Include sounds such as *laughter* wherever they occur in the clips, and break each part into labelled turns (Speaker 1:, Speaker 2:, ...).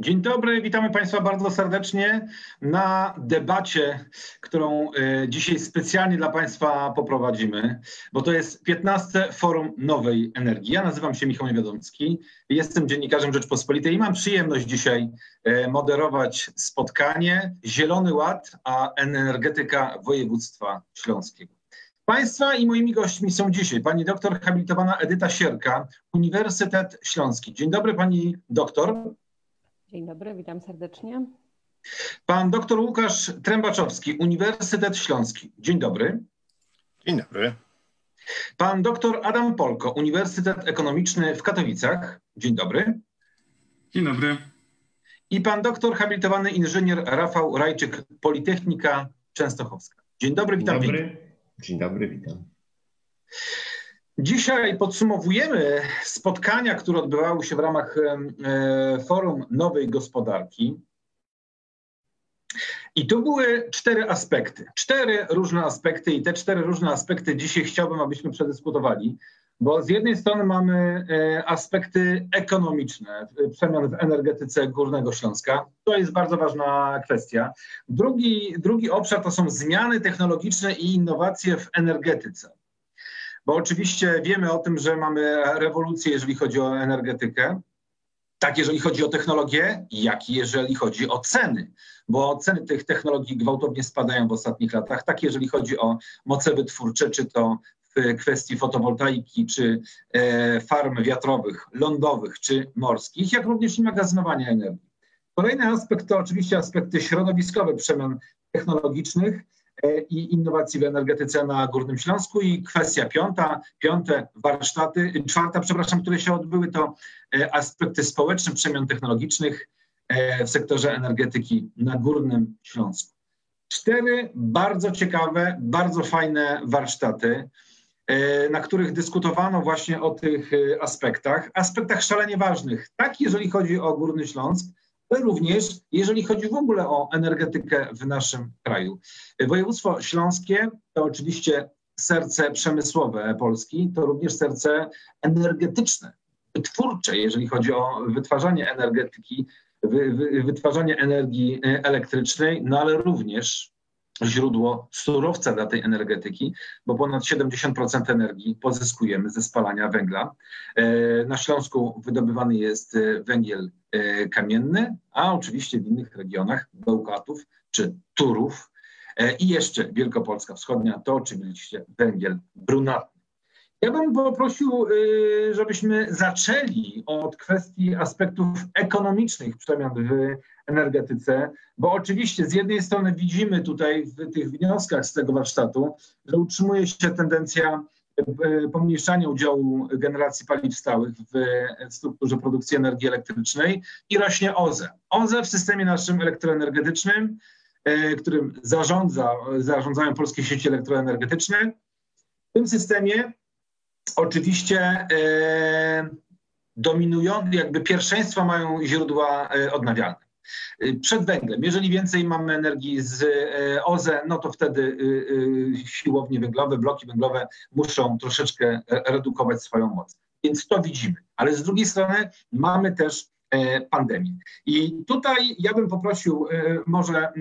Speaker 1: Dzień dobry, witamy Państwa bardzo serdecznie na debacie, którą e, dzisiaj specjalnie dla Państwa poprowadzimy, bo to jest 15 Forum Nowej Energii. Ja nazywam się Michał Niewiadomski, jestem dziennikarzem Rzeczpospolitej i mam przyjemność dzisiaj e, moderować spotkanie Zielony Ład, a energetyka województwa śląskiego. Państwa i moimi gośćmi są dzisiaj pani doktor habilitowana Edyta Sierka, Uniwersytet Śląski. Dzień dobry pani doktor.
Speaker 2: Dzień dobry, witam serdecznie.
Speaker 1: Pan dr Łukasz Trębaczowski, Uniwersytet Śląski. Dzień dobry.
Speaker 3: Dzień dobry.
Speaker 1: Pan dr Adam Polko, Uniwersytet Ekonomiczny w Katowicach. Dzień dobry.
Speaker 4: Dzień dobry.
Speaker 1: I pan doktor habilitowany inżynier Rafał Rajczyk, Politechnika Częstochowska. Dzień dobry, witam.
Speaker 5: Dzień dobry. Dzień dobry, witam.
Speaker 1: Dzisiaj podsumowujemy spotkania, które odbywały się w ramach e, Forum Nowej Gospodarki. I tu były cztery aspekty. Cztery różne aspekty, i te cztery różne aspekty dzisiaj chciałbym, abyśmy przedyskutowali, bo z jednej strony mamy e, aspekty ekonomiczne, przemian w energetyce Górnego Śląska. To jest bardzo ważna kwestia. Drugi, drugi obszar to są zmiany technologiczne i innowacje w energetyce bo oczywiście wiemy o tym, że mamy rewolucję, jeżeli chodzi o energetykę, tak jeżeli chodzi o technologię, jak i jeżeli chodzi o ceny, bo ceny tych technologii gwałtownie spadają w ostatnich latach, tak jeżeli chodzi o moce wytwórcze, czy to w kwestii fotowoltaiki, czy e, farm wiatrowych, lądowych, czy morskich, jak również i magazynowania energii. Kolejny aspekt to oczywiście aspekty środowiskowe przemian technologicznych, i innowacji w energetyce na Górnym Śląsku. I kwestia piąta, piąte warsztaty, czwarta, przepraszam, które się odbyły, to e, aspekty społeczne przemian technologicznych e, w sektorze energetyki na Górnym Śląsku. Cztery bardzo ciekawe, bardzo fajne warsztaty, na których dyskutowano właśnie o tych aspektach, aspektach szalenie ważnych, tak jeżeli chodzi o Górny Śląsk, również jeżeli chodzi w ogóle o energetykę w naszym kraju. Województwo śląskie to oczywiście serce przemysłowe Polski, to również serce energetyczne, wytwórcze, jeżeli chodzi o wytwarzanie energetyki, wytwarzanie energii elektrycznej, no ale również źródło surowca dla tej energetyki, bo ponad 70% energii pozyskujemy ze spalania węgla. E, na Śląsku wydobywany jest e, węgiel e, kamienny, a oczywiście w innych regionach Bełkatów czy Turów i jeszcze Wielkopolska Wschodnia to oczywiście węgiel brunatny. Ja bym poprosił, y, żebyśmy zaczęli od kwestii aspektów ekonomicznych przemian w energetyce, bo oczywiście z jednej strony widzimy tutaj w tych wnioskach z tego warsztatu, że utrzymuje się tendencja y, pomniejszania udziału generacji paliw stałych w strukturze produkcji energii elektrycznej i rośnie OZE. OZE w systemie naszym elektroenergetycznym, y, którym zarządza, zarządzają polskie sieci elektroenergetyczne. W tym systemie Oczywiście e, dominujące, jakby pierwszeństwo mają źródła e, odnawialne. E, przed węglem. Jeżeli więcej mamy energii z OZE, no to wtedy siłownie węglowe, bloki węglowe muszą troszeczkę redukować swoją moc. Więc to widzimy. Ale z drugiej strony mamy też pandemię. I tutaj ja bym poprosił może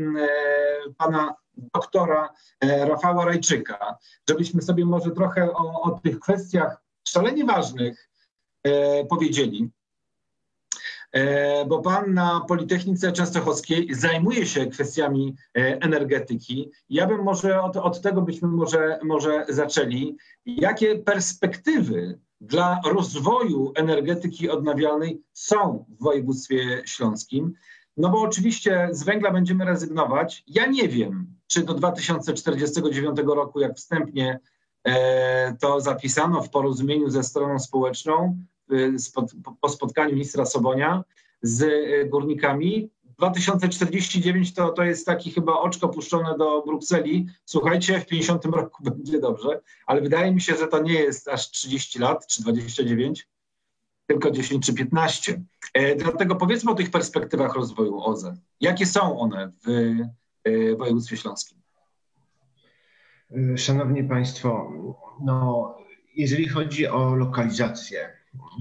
Speaker 1: pana doktora e, Rafała Rajczyka, żebyśmy sobie może trochę o, o tych kwestiach szalenie ważnych e, powiedzieli. E, bo pan na Politechnice Częstochowskiej zajmuje się kwestiami energetyki. Ja bym może od, od tego byśmy może, może zaczęli. Jakie perspektywy dla rozwoju energetyki odnawialnej są w województwie śląskim? No bo oczywiście z węgla będziemy rezygnować. Ja nie wiem, czy do 2049 roku, jak wstępnie e, to zapisano w porozumieniu ze stroną społeczną po spotkaniu ministra Sobonia z e, górnikami. 2049 to, to jest taki chyba oczko puszczone do Brukseli. Słuchajcie, w 50 roku *laughs* będzie dobrze, ale wydaje mi się, że to nie jest aż 30 lat czy 29, tylko 10 czy 15. E, dlatego powiedzmy o tych perspektywach rozwoju OZE. Jakie są one w e, województwie śląskim?
Speaker 5: E, szanowni Państwo, no, jeżeli chodzi o lokalizację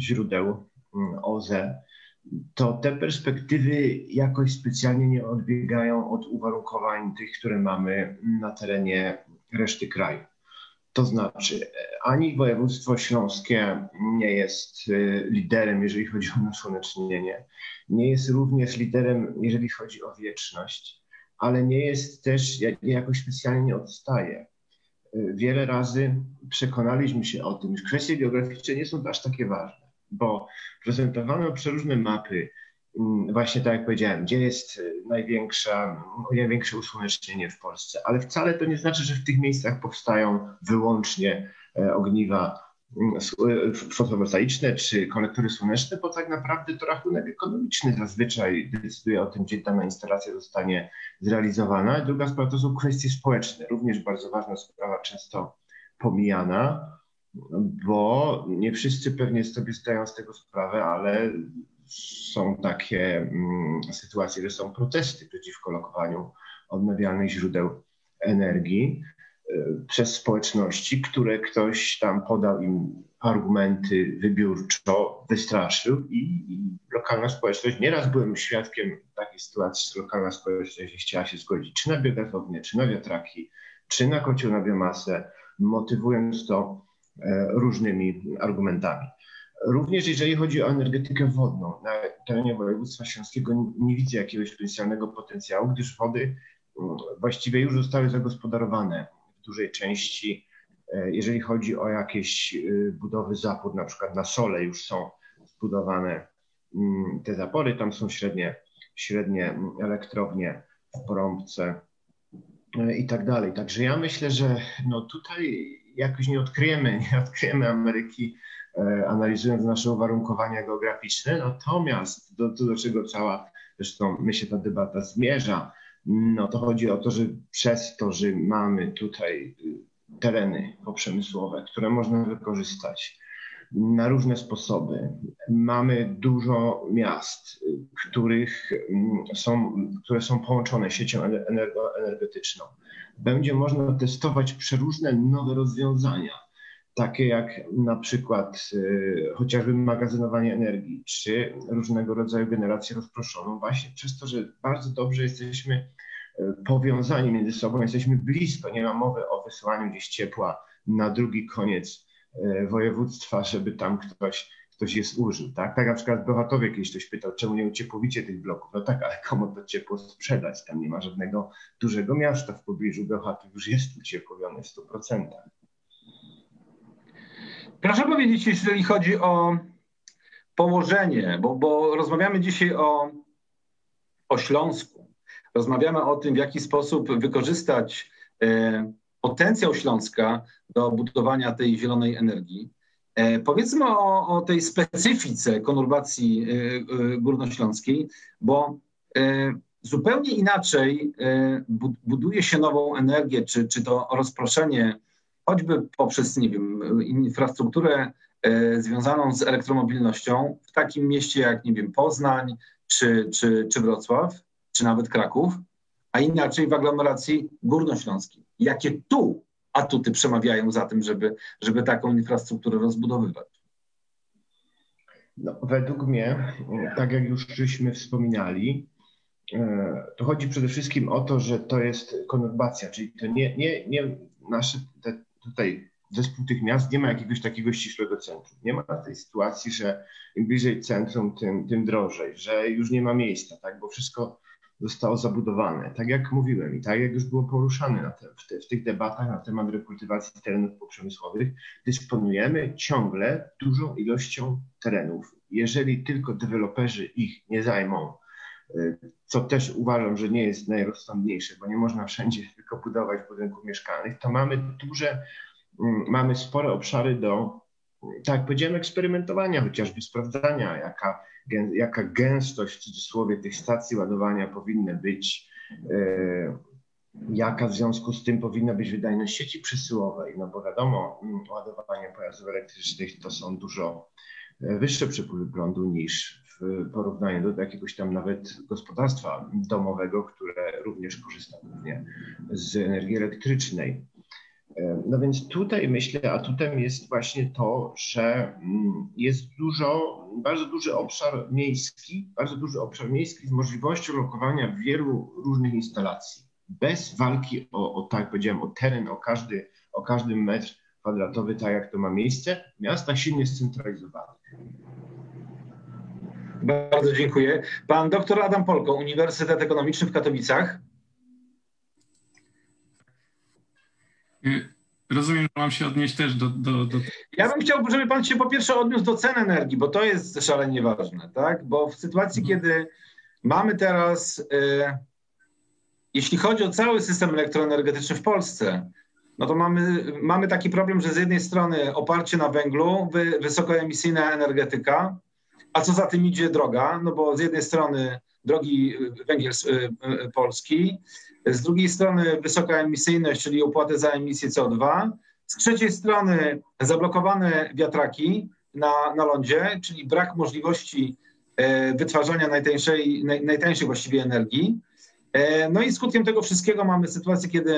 Speaker 5: źródeł mm, OZE, to te perspektywy jakoś specjalnie nie odbiegają od uwarunkowań tych, które mamy na terenie reszty kraju. To znaczy, ani województwo śląskie nie jest y, liderem, jeżeli chodzi o nasłonecznienie, nie jest również liderem, jeżeli chodzi o wieczność, ale nie jest też, jakoś specjalnie nie odstaje. Y, wiele razy przekonaliśmy się o tym, że kwestie geograficzne nie są aż takie ważne, bo prezentowano przeróżne mapy, mm, właśnie tak jak powiedziałem, gdzie jest y, największa, największe usłonecznienie w Polsce, ale wcale to nie znaczy, że w tych miejscach powstają wyłącznie e, ogniwa fotowoltaiczne czy kolektory słoneczne, bo tak naprawdę to rachunek ekonomiczny zazwyczaj decyduje o tym, gdzie dana instalacja zostanie zrealizowana. Druga sprawa to są kwestie społeczne, również bardzo ważna sprawa, często pomijana, bo nie wszyscy pewnie sobie zdają z tego sprawę, ale są takie mm, sytuacje, że są protesty przeciwko lokowaniu odnawialnych źródeł energii y, przez społeczności, które ktoś tam podał im argumenty wybiórczo, wystraszył i, i lokalna społeczność, nieraz byłem świadkiem takiej sytuacji, że lokalna społeczność chciała się zgodzić czy na biogazownię, czy na wiatraki, czy na kocioł na biomasę, motywując to e, różnymi argumentami. Również jeżeli chodzi o energetykę wodną, na terenie województwa śląskiego nie widzę jakiegoś potencjalnego potencjału, gdyż wody mm, właściwie już zostały zagospodarowane dużej części. E, jeżeli chodzi o jakieś e, budowy zapór, na przykład na sole już są zbudowane mm, te zapory, tam są średnie, średnie mm, elektrownie w Porąbce e, i tak dalej. Także ja myślę, że no tutaj jakoś nie odkryjemy, *laughs* nie odkryjemy Ameryki analizując nasze uwarunkowania geograficzne. Natomiast do, do czego cała, zresztą my się ta debata zmierza, no to chodzi o to, że przez to, że mamy tutaj y, tereny poprzemysłowe, które można wykorzystać na różne sposoby. Mamy dużo miast, y, których mm, są, które są połączone siecią energetyczną. Będzie można testować przeróżne nowe rozwiązania takie jak na przykład y, chociażby magazynowanie energii, czy różnego rodzaju generację rozproszoną, właśnie przez to, że bardzo dobrze jesteśmy y, powiązani między sobą, jesteśmy blisko, nie ma mowy o wysyłaniu gdzieś ciepła na drugi koniec y, województwa, żeby tam ktoś, ktoś je zużył. Tak? tak na przykład w Bełchatowie kiedyś ktoś pytał, czemu nie uciepłowicie tych bloków. No tak, ale komu to ciepło sprzedać? Tam nie ma żadnego dużego miasta w pobliżu. Bełchatów już jest uciepłowiony w 100%.
Speaker 1: Proszę powiedzieć, jeżeli chodzi o położenie, bo, bo rozmawiamy dzisiaj o, o Śląsku. Rozmawiamy o tym, w jaki sposób wykorzystać e, potencjał Śląska do budowania tej zielonej energii. E, powiedzmy o, o, tej specyfice konurbacji e, e górnośląskiej, bo e, zupełnie inaczej e, buduje się nową energię, czy, czy to rozproszenie choćby poprzez, nie wiem, infrastrukturę e, związaną z elektromobilnością w takim mieście jak, nie wiem, Poznań, czy, czy, czy Wrocław, czy nawet Kraków, a inaczej w aglomeracji górnośląskiej. Jakie tu atuty przemawiają za tym, żeby, żeby taką infrastrukturę rozbudowywać?
Speaker 5: No, według mnie, tak jak już żeśmy wspominali, e, to chodzi przede wszystkim o to, że to jest konurbacja, czyli to nie, nie, nie nasze te tutaj zespół tych miast nie ma jakiegoś takiego ściślego centrum. Nie ma tej sytuacji, że im bliżej centrum, tym, tym drożej, że już nie ma miejsca, tak, bo wszystko zostało zabudowane. Tak jak mówiłem i tak jak już było poruszane te, w, te, w, tych debatach na temat rekultywacji terenów poprzemysłowych, dysponujemy ciągle dużą ilością terenów. Jeżeli tylko deweloperzy ich nie zajmą, co też uważam, że nie jest najrozsądniejsze, bo nie można wszędzie *laughs* tylko budować budynków mieszkalnych, to mamy duże, mm, mamy spore obszary do, tak jak powiedziałem, eksperymentowania, chociażby sprawdzania, jaka, jaka gęstość w cudzysłowie tych stacji ładowania powinna być, e, jaka w związku z tym powinna być wydajność sieci przesyłowej, no bo wiadomo, mm, ładowanie pojazdów elektrycznych to są dużo e, wyższe przepływy prądu niż w porównaniu do jakiegoś tam nawet gospodarstwa domowego, które również korzysta głównie z energii elektrycznej. No więc tutaj myślę, atutem jest właśnie to, że mm, jest dużo, bardzo duży obszar miejski, bardzo duży obszar miejski z możliwością lokowania wielu różnych instalacji. Bez walki o, o tak powiedziałem, o teren, o każdy, o każdy metr kwadratowy, tak jak to ma miejsce, w miastach silnie scentralizowanych.
Speaker 1: Bardzo dziękuję. Pan doktor Adam Polko, Uniwersytet Ekonomiczny w Katowicach.
Speaker 3: Y, rozumiem, że mam się odnieść też do, do, do...
Speaker 1: Ja bym chciał, żeby pan się po pierwsze odniósł do cen energii, bo to jest szalenie ważne, tak? Bo w sytuacji, mhm. kiedy mamy teraz, e, jeśli chodzi o cały system elektroenergetyczny w Polsce, no to mamy, mamy taki problem, że z jednej strony oparcie na węglu, wy, wysokoemisyjna energetyka, a co za tym idzie droga, no bo z jednej strony drogi węgiel e, polski, z drugiej strony wysoka emisyjność, czyli opłaty za emisję CO2, z trzeciej strony zablokowane wiatraki na, na lądzie, czyli brak możliwości e, wytwarzania najtańszej, naj, najtańszej właściwie energii. E, no i skutkiem tego wszystkiego mamy sytuację, kiedy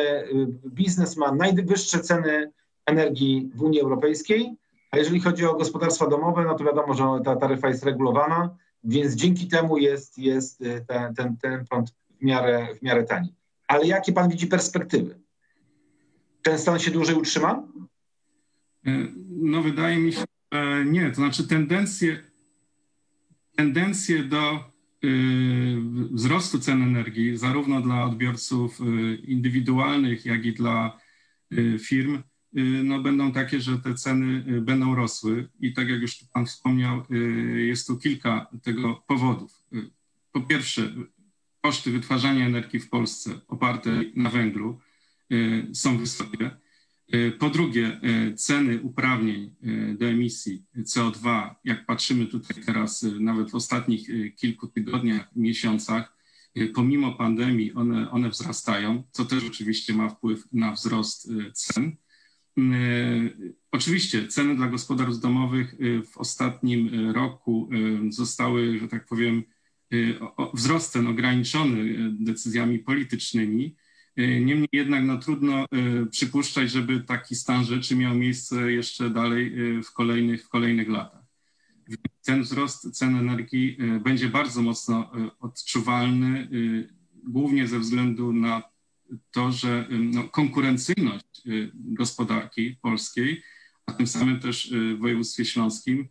Speaker 1: biznes ma najwyższe ceny energii w Unii Europejskiej, jeżeli chodzi o gospodarstwa domowe, no to wiadomo, że ta taryfa jest regulowana, więc dzięki temu jest, jest ten, ten, ten prąd w miarę, w miarę tani. Ale jakie pan widzi perspektywy? Ten stan się dłużej utrzyma?
Speaker 3: E, no wydaje mi się, że nie. To znaczy tendencje, tendencje do y, wzrostu cen energii, zarówno dla odbiorców y, indywidualnych, jak i dla y, firm, no, będą takie, że te ceny będą rosły. I tak jak już Pan wspomniał, jest tu kilka tego powodów. Po pierwsze, koszty wytwarzania energii w Polsce oparte na węglu y, są wysokie. Y, po drugie, y, ceny uprawnień do emisji CO2, jak patrzymy tutaj teraz, nawet w ostatnich kilku tygodniach, miesiącach, pomimo pandemii one, one wzrastają, co też oczywiście ma wpływ na wzrost cen. Oczywiście ceny dla gospodarstw domowych w ostatnim roku zostały, że tak powiem, wzrost ten ograniczony decyzjami politycznymi. Niemniej jednak no, trudno przypuszczać, żeby taki stan rzeczy miał miejsce jeszcze dalej w kolejnych, w kolejnych latach. Ten wzrost cen energii będzie bardzo mocno odczuwalny, głównie ze względu na to, że no, konkurencyjność gospodarki polskiej, a tym samym też w województwie śląskim,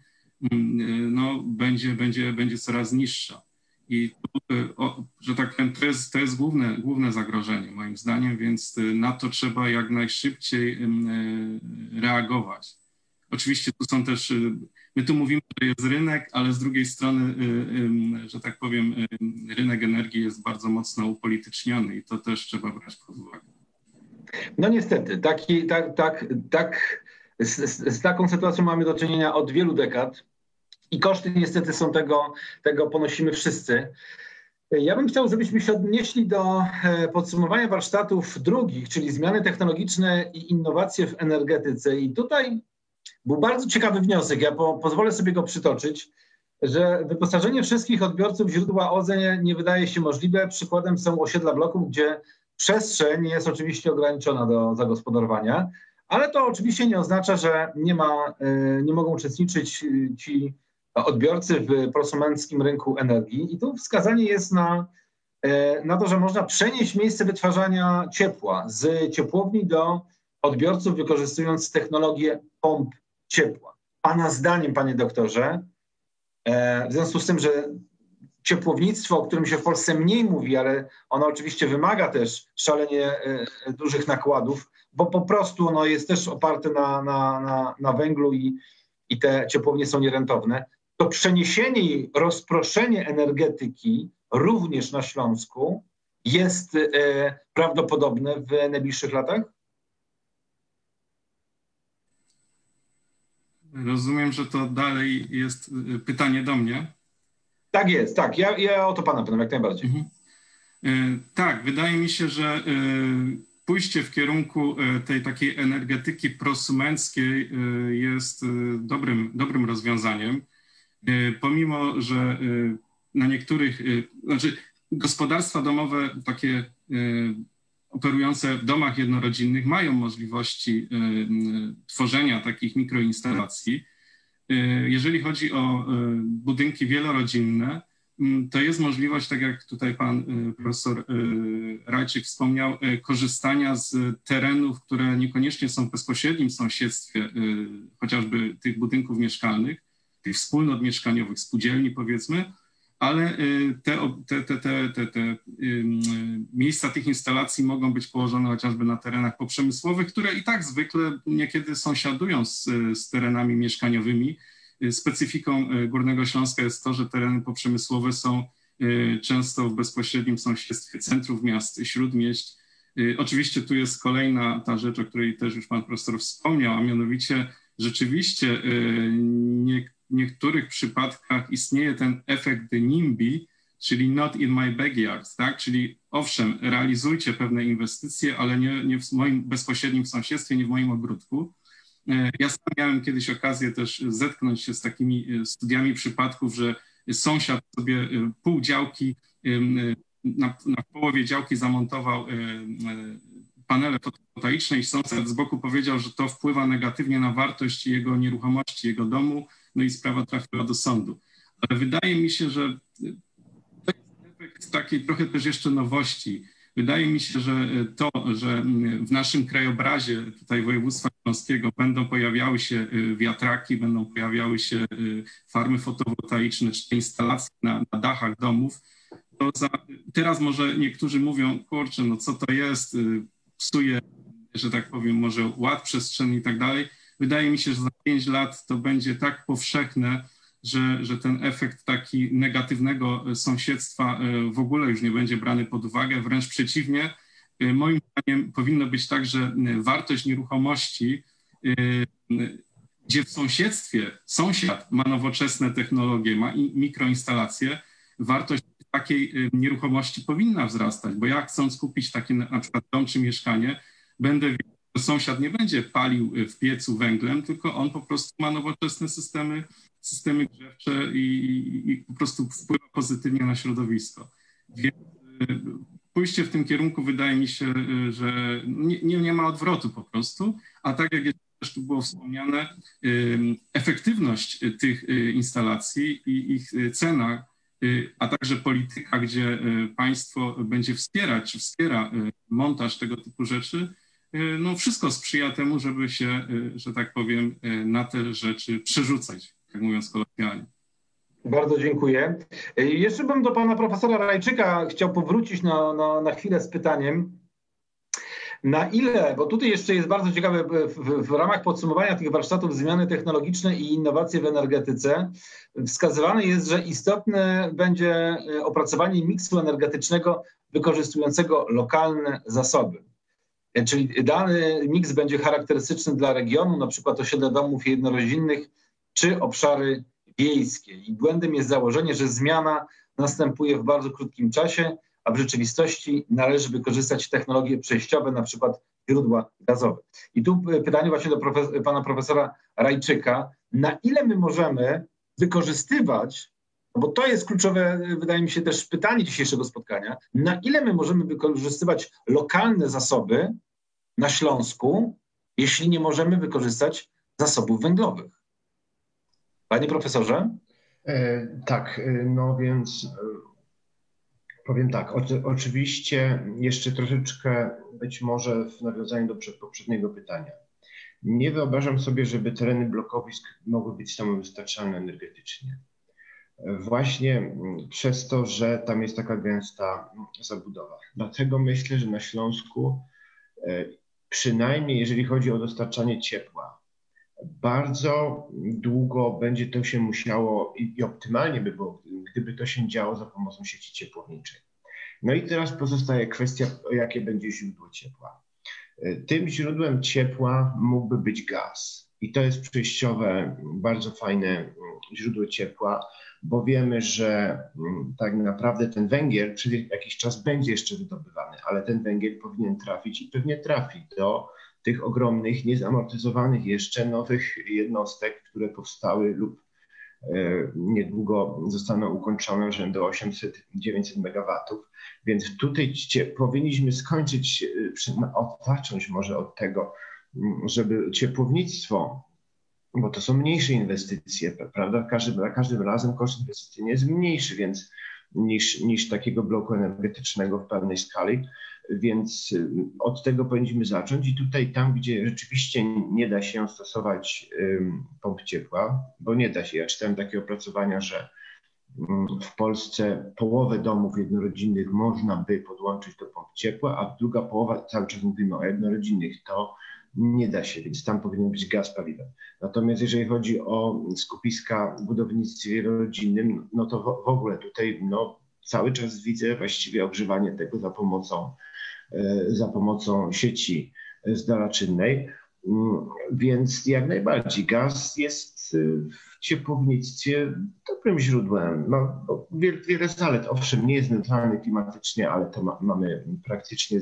Speaker 3: no, będzie, będzie, będzie coraz niższa. I tu, y, o, że tak powiem, to jest, to jest główne, główne zagrożenie moim zdaniem, więc y, na to trzeba jak najszybciej y, reagować. Oczywiście tu są też, my tu mówimy, że jest rynek, ale z drugiej strony, że tak powiem, rynek energii jest bardzo mocno upolityczniony i to też trzeba brać pod uwagę.
Speaker 1: No niestety, taki, tak, tak, tak, z, z taką sytuacją mamy do czynienia od wielu dekad. I koszty niestety są tego, tego ponosimy wszyscy. Ja bym chciał, żebyśmy się odnieśli do e, podsumowania warsztatów drugich, czyli zmiany technologiczne i innowacje w energetyce. I tutaj był bardzo ciekawy wniosek, ja po, pozwolę sobie go przytoczyć, że wyposażenie wszystkich odbiorców źródła OZE nie wydaje się możliwe. Przykładem są osiedla bloków, gdzie przestrzeń jest oczywiście ograniczona do zagospodarowania, ale to oczywiście nie oznacza, że nie, ma, e, nie mogą uczestniczyć ci odbiorcy w prosumenckim rynku energii. I tu wskazanie jest na, e, na to, że można przenieść miejsce wytwarzania ciepła z ciepłowni do odbiorców, wykorzystując technologię pomp ciepła. Pana zdaniem, panie doktorze, e, w związku z tym, że ciepłownictwo, o którym się w Polsce mniej mówi, ale ono oczywiście wymaga też szalenie e, dużych nakładów, bo po prostu ono jest też oparte na, na, na, na węglu i, i te ciepłownie są nierentowne to przeniesienie i rozproszenie energetyki również na Śląsku jest e, prawdopodobne w najbliższych latach?
Speaker 3: Rozumiem, że to dalej jest e, pytanie do mnie.
Speaker 1: Tak jest, tak. Ja, ja o to pana pytam jak najbardziej. Mhm.
Speaker 3: E, tak, wydaje mi się, że pójście w kierunku tej takiej energetyki prosumenckiej jest dobrym, dobrym rozwiązaniem. Pomimo, że na niektórych, znaczy gospodarstwa domowe takie operujące w domach jednorodzinnych mają możliwości tworzenia takich mikroinstalacji. Jeżeli chodzi o budynki wielorodzinne, to jest możliwość, tak jak tutaj pan y, profesor y, Rajczyk wspomniał, y, korzystania z terenów, które niekoniecznie są w bezpośrednim sąsiedztwie chociażby tych budynków mieszkalnych, tych wspólnot mieszkaniowych, spółdzielni powiedzmy, ale te, te, te, te, te, te miejsca tych instalacji mogą być położone chociażby na terenach poprzemysłowych, które i tak zwykle niekiedy sąsiadują z, z terenami mieszkaniowymi Specyfiką Górnego Śląska jest to, że tereny poprzemysłowe są często w bezpośrednim sąsiedztwie centrów miast, śródmieść. Oczywiście tu jest kolejna ta rzecz, o której też już pan profesor wspomniał, a mianowicie rzeczywiście w niektórych przypadkach istnieje ten efekt NIMBY, czyli not in my backyard, tak? Czyli owszem, realizujcie pewne inwestycje, ale nie, nie w moim bezpośrednim sąsiedztwie, nie w moim ogródku. E, ja sam miałem kiedyś okazję też zetknąć się z takimi e, studiami przypadków, że sąsiad sobie e, pół działki, na, na połowie działki zamontował panele fotowoltaiczne i sąsiad z boku powiedział, że to wpływa negatywnie na wartość jego nieruchomości, jego domu, no i sprawa trafiła do sądu. Ale wydaje mi się, że to jest efekt takiej trochę też jeszcze nowości, Wydaje mi się, że e, to, że w naszym krajobrazie tutaj województwa śląskiego będą pojawiały się e, wiatraki, będą pojawiały się e, farmy fotowoltaiczne czy instalacje na, na dachach domów, to za, teraz może niektórzy mówią, kurczę, no co to jest, psuje, że tak powiem, może ład przestrzenny i tak dalej. Wydaje mi się, że za pięć lat to będzie tak powszechne, że, że ten efekt taki negatywnego sąsiedztwa e, w ogóle już nie będzie brany pod uwagę, wręcz przeciwnie. E, moim zdaniem powinno być tak, że e, wartość nieruchomości, gdzie w sąsiedztwie sąsiad ma nowoczesne technologie, ma mikroinstalacje, wartość takiej nieruchomości powinna wzrastać, bo ja chcąc kupić takie na przykład dom czy mieszkanie, będę wiedział, sąsiad nie będzie palił w piecu węglem, tylko on po prostu ma nowoczesne systemy systemy grzewcze i, i po prostu wpływa pozytywnie na środowisko. Więc y, pójście w tym kierunku wydaje mi się, y, że nie, nie ma odwrotu po prostu, a tak jak też tu było wspomniane, y, efektywność tych instalacji i ich cena, a także polityka, gdzie państwo będzie wspierać, czy wspiera montaż tego typu rzeczy, no wszystko sprzyja temu, żeby się, że tak powiem, na te rzeczy przerzucać tak mówiąc kolokwialnie.
Speaker 1: Bardzo dziękuję. Jeszcze bym do pana profesora Rajczyka chciał powrócić na, na, na chwilę z pytaniem. Na ile, bo tutaj jeszcze jest bardzo ciekawe, w, w, ramach podsumowania tych warsztatów zmiany technologiczne i innowacje w energetyce, wskazywane jest, że istotne będzie e, opracowanie miksu energetycznego wykorzystującego lokalne zasoby. E, czyli dany miks będzie charakterystyczny dla regionu, na przykład osiedle domów jednorodzinnych, czy obszary wiejskie. I błędem jest założenie, że zmiana następuje w bardzo krótkim czasie, a w rzeczywistości należy wykorzystać technologie przejściowe, na przykład źródła gazowe. I tu pytanie właśnie do profes pana profesora Rajczyka, na ile my możemy wykorzystywać, no bo to jest kluczowe, wydaje mi się też pytanie dzisiejszego spotkania, na ile my możemy wykorzystywać lokalne zasoby na Śląsku, jeśli nie możemy wykorzystać zasobów węglowych? Panie profesorze?
Speaker 5: E, tak, e, no więc e, powiem tak. O, oczywiście jeszcze troszeczkę być może w nawiązaniu do poprzedniego pytania. Nie wyobrażam sobie, żeby tereny blokowisk mogły być samowystarczalne energetycznie. Właśnie przez to, że tam jest taka gęsta zabudowa. Dlatego myślę, że na Śląsku, przynajmniej jeżeli chodzi o dostarczanie ciepła, bardzo długo będzie to się musiało i, optymalnie by było, gdyby to się działo za pomocą sieci ciepłowniczej. No i teraz pozostaje kwestia, jakie będzie źródło ciepła. Tym źródłem ciepła mógłby być gaz. I to jest przejściowe, bardzo fajne źródło ciepła, bo wiemy, że mm, tak naprawdę ten węgiel przez jakiś czas będzie jeszcze wydobywany, ale ten węgiel powinien trafić i pewnie trafi do tych ogromnych, niezamortyzowanych jeszcze nowych jednostek, które powstały lub niedługo zostaną ukończone rzędu 800-900 megawatów. Więc tutaj powinniśmy skończyć, zacząć może od tego, żeby ciepłownictwo, bo to są mniejsze inwestycje, prawda? Każdy, za każdym razem koszt inwestycyjny jest mniejszy więc niż, niż takiego bloku energetycznego w pełnej skali. Więc y, od tego powinniśmy zacząć. I tutaj, tam, gdzie rzeczywiście nie da się stosować pomp ciepła, bo nie da się. Ja czytałem takie opracowania, że w Polsce połowę domów jednorodzinnych można by podłączyć do pomp ciepła, a druga połowa, cały czas mówimy o jednorodzinnych, to nie da się, więc tam powinien być gaz paliwem. Natomiast jeżeli chodzi o skupiska w budownictwie wielorodzinnym, no to w, ogóle tutaj no, cały czas widzę właściwie ogrzewanie tego za pomocą, e, za pomocą sieci zdalaczynnej. Mm, więc jak najbardziej gaz jest y, w ciepłownictwie dobrym źródłem. Ma wiele, wiele zalet. Owszem, nie jest neutralny klimatycznie, ale to ma, mamy praktycznie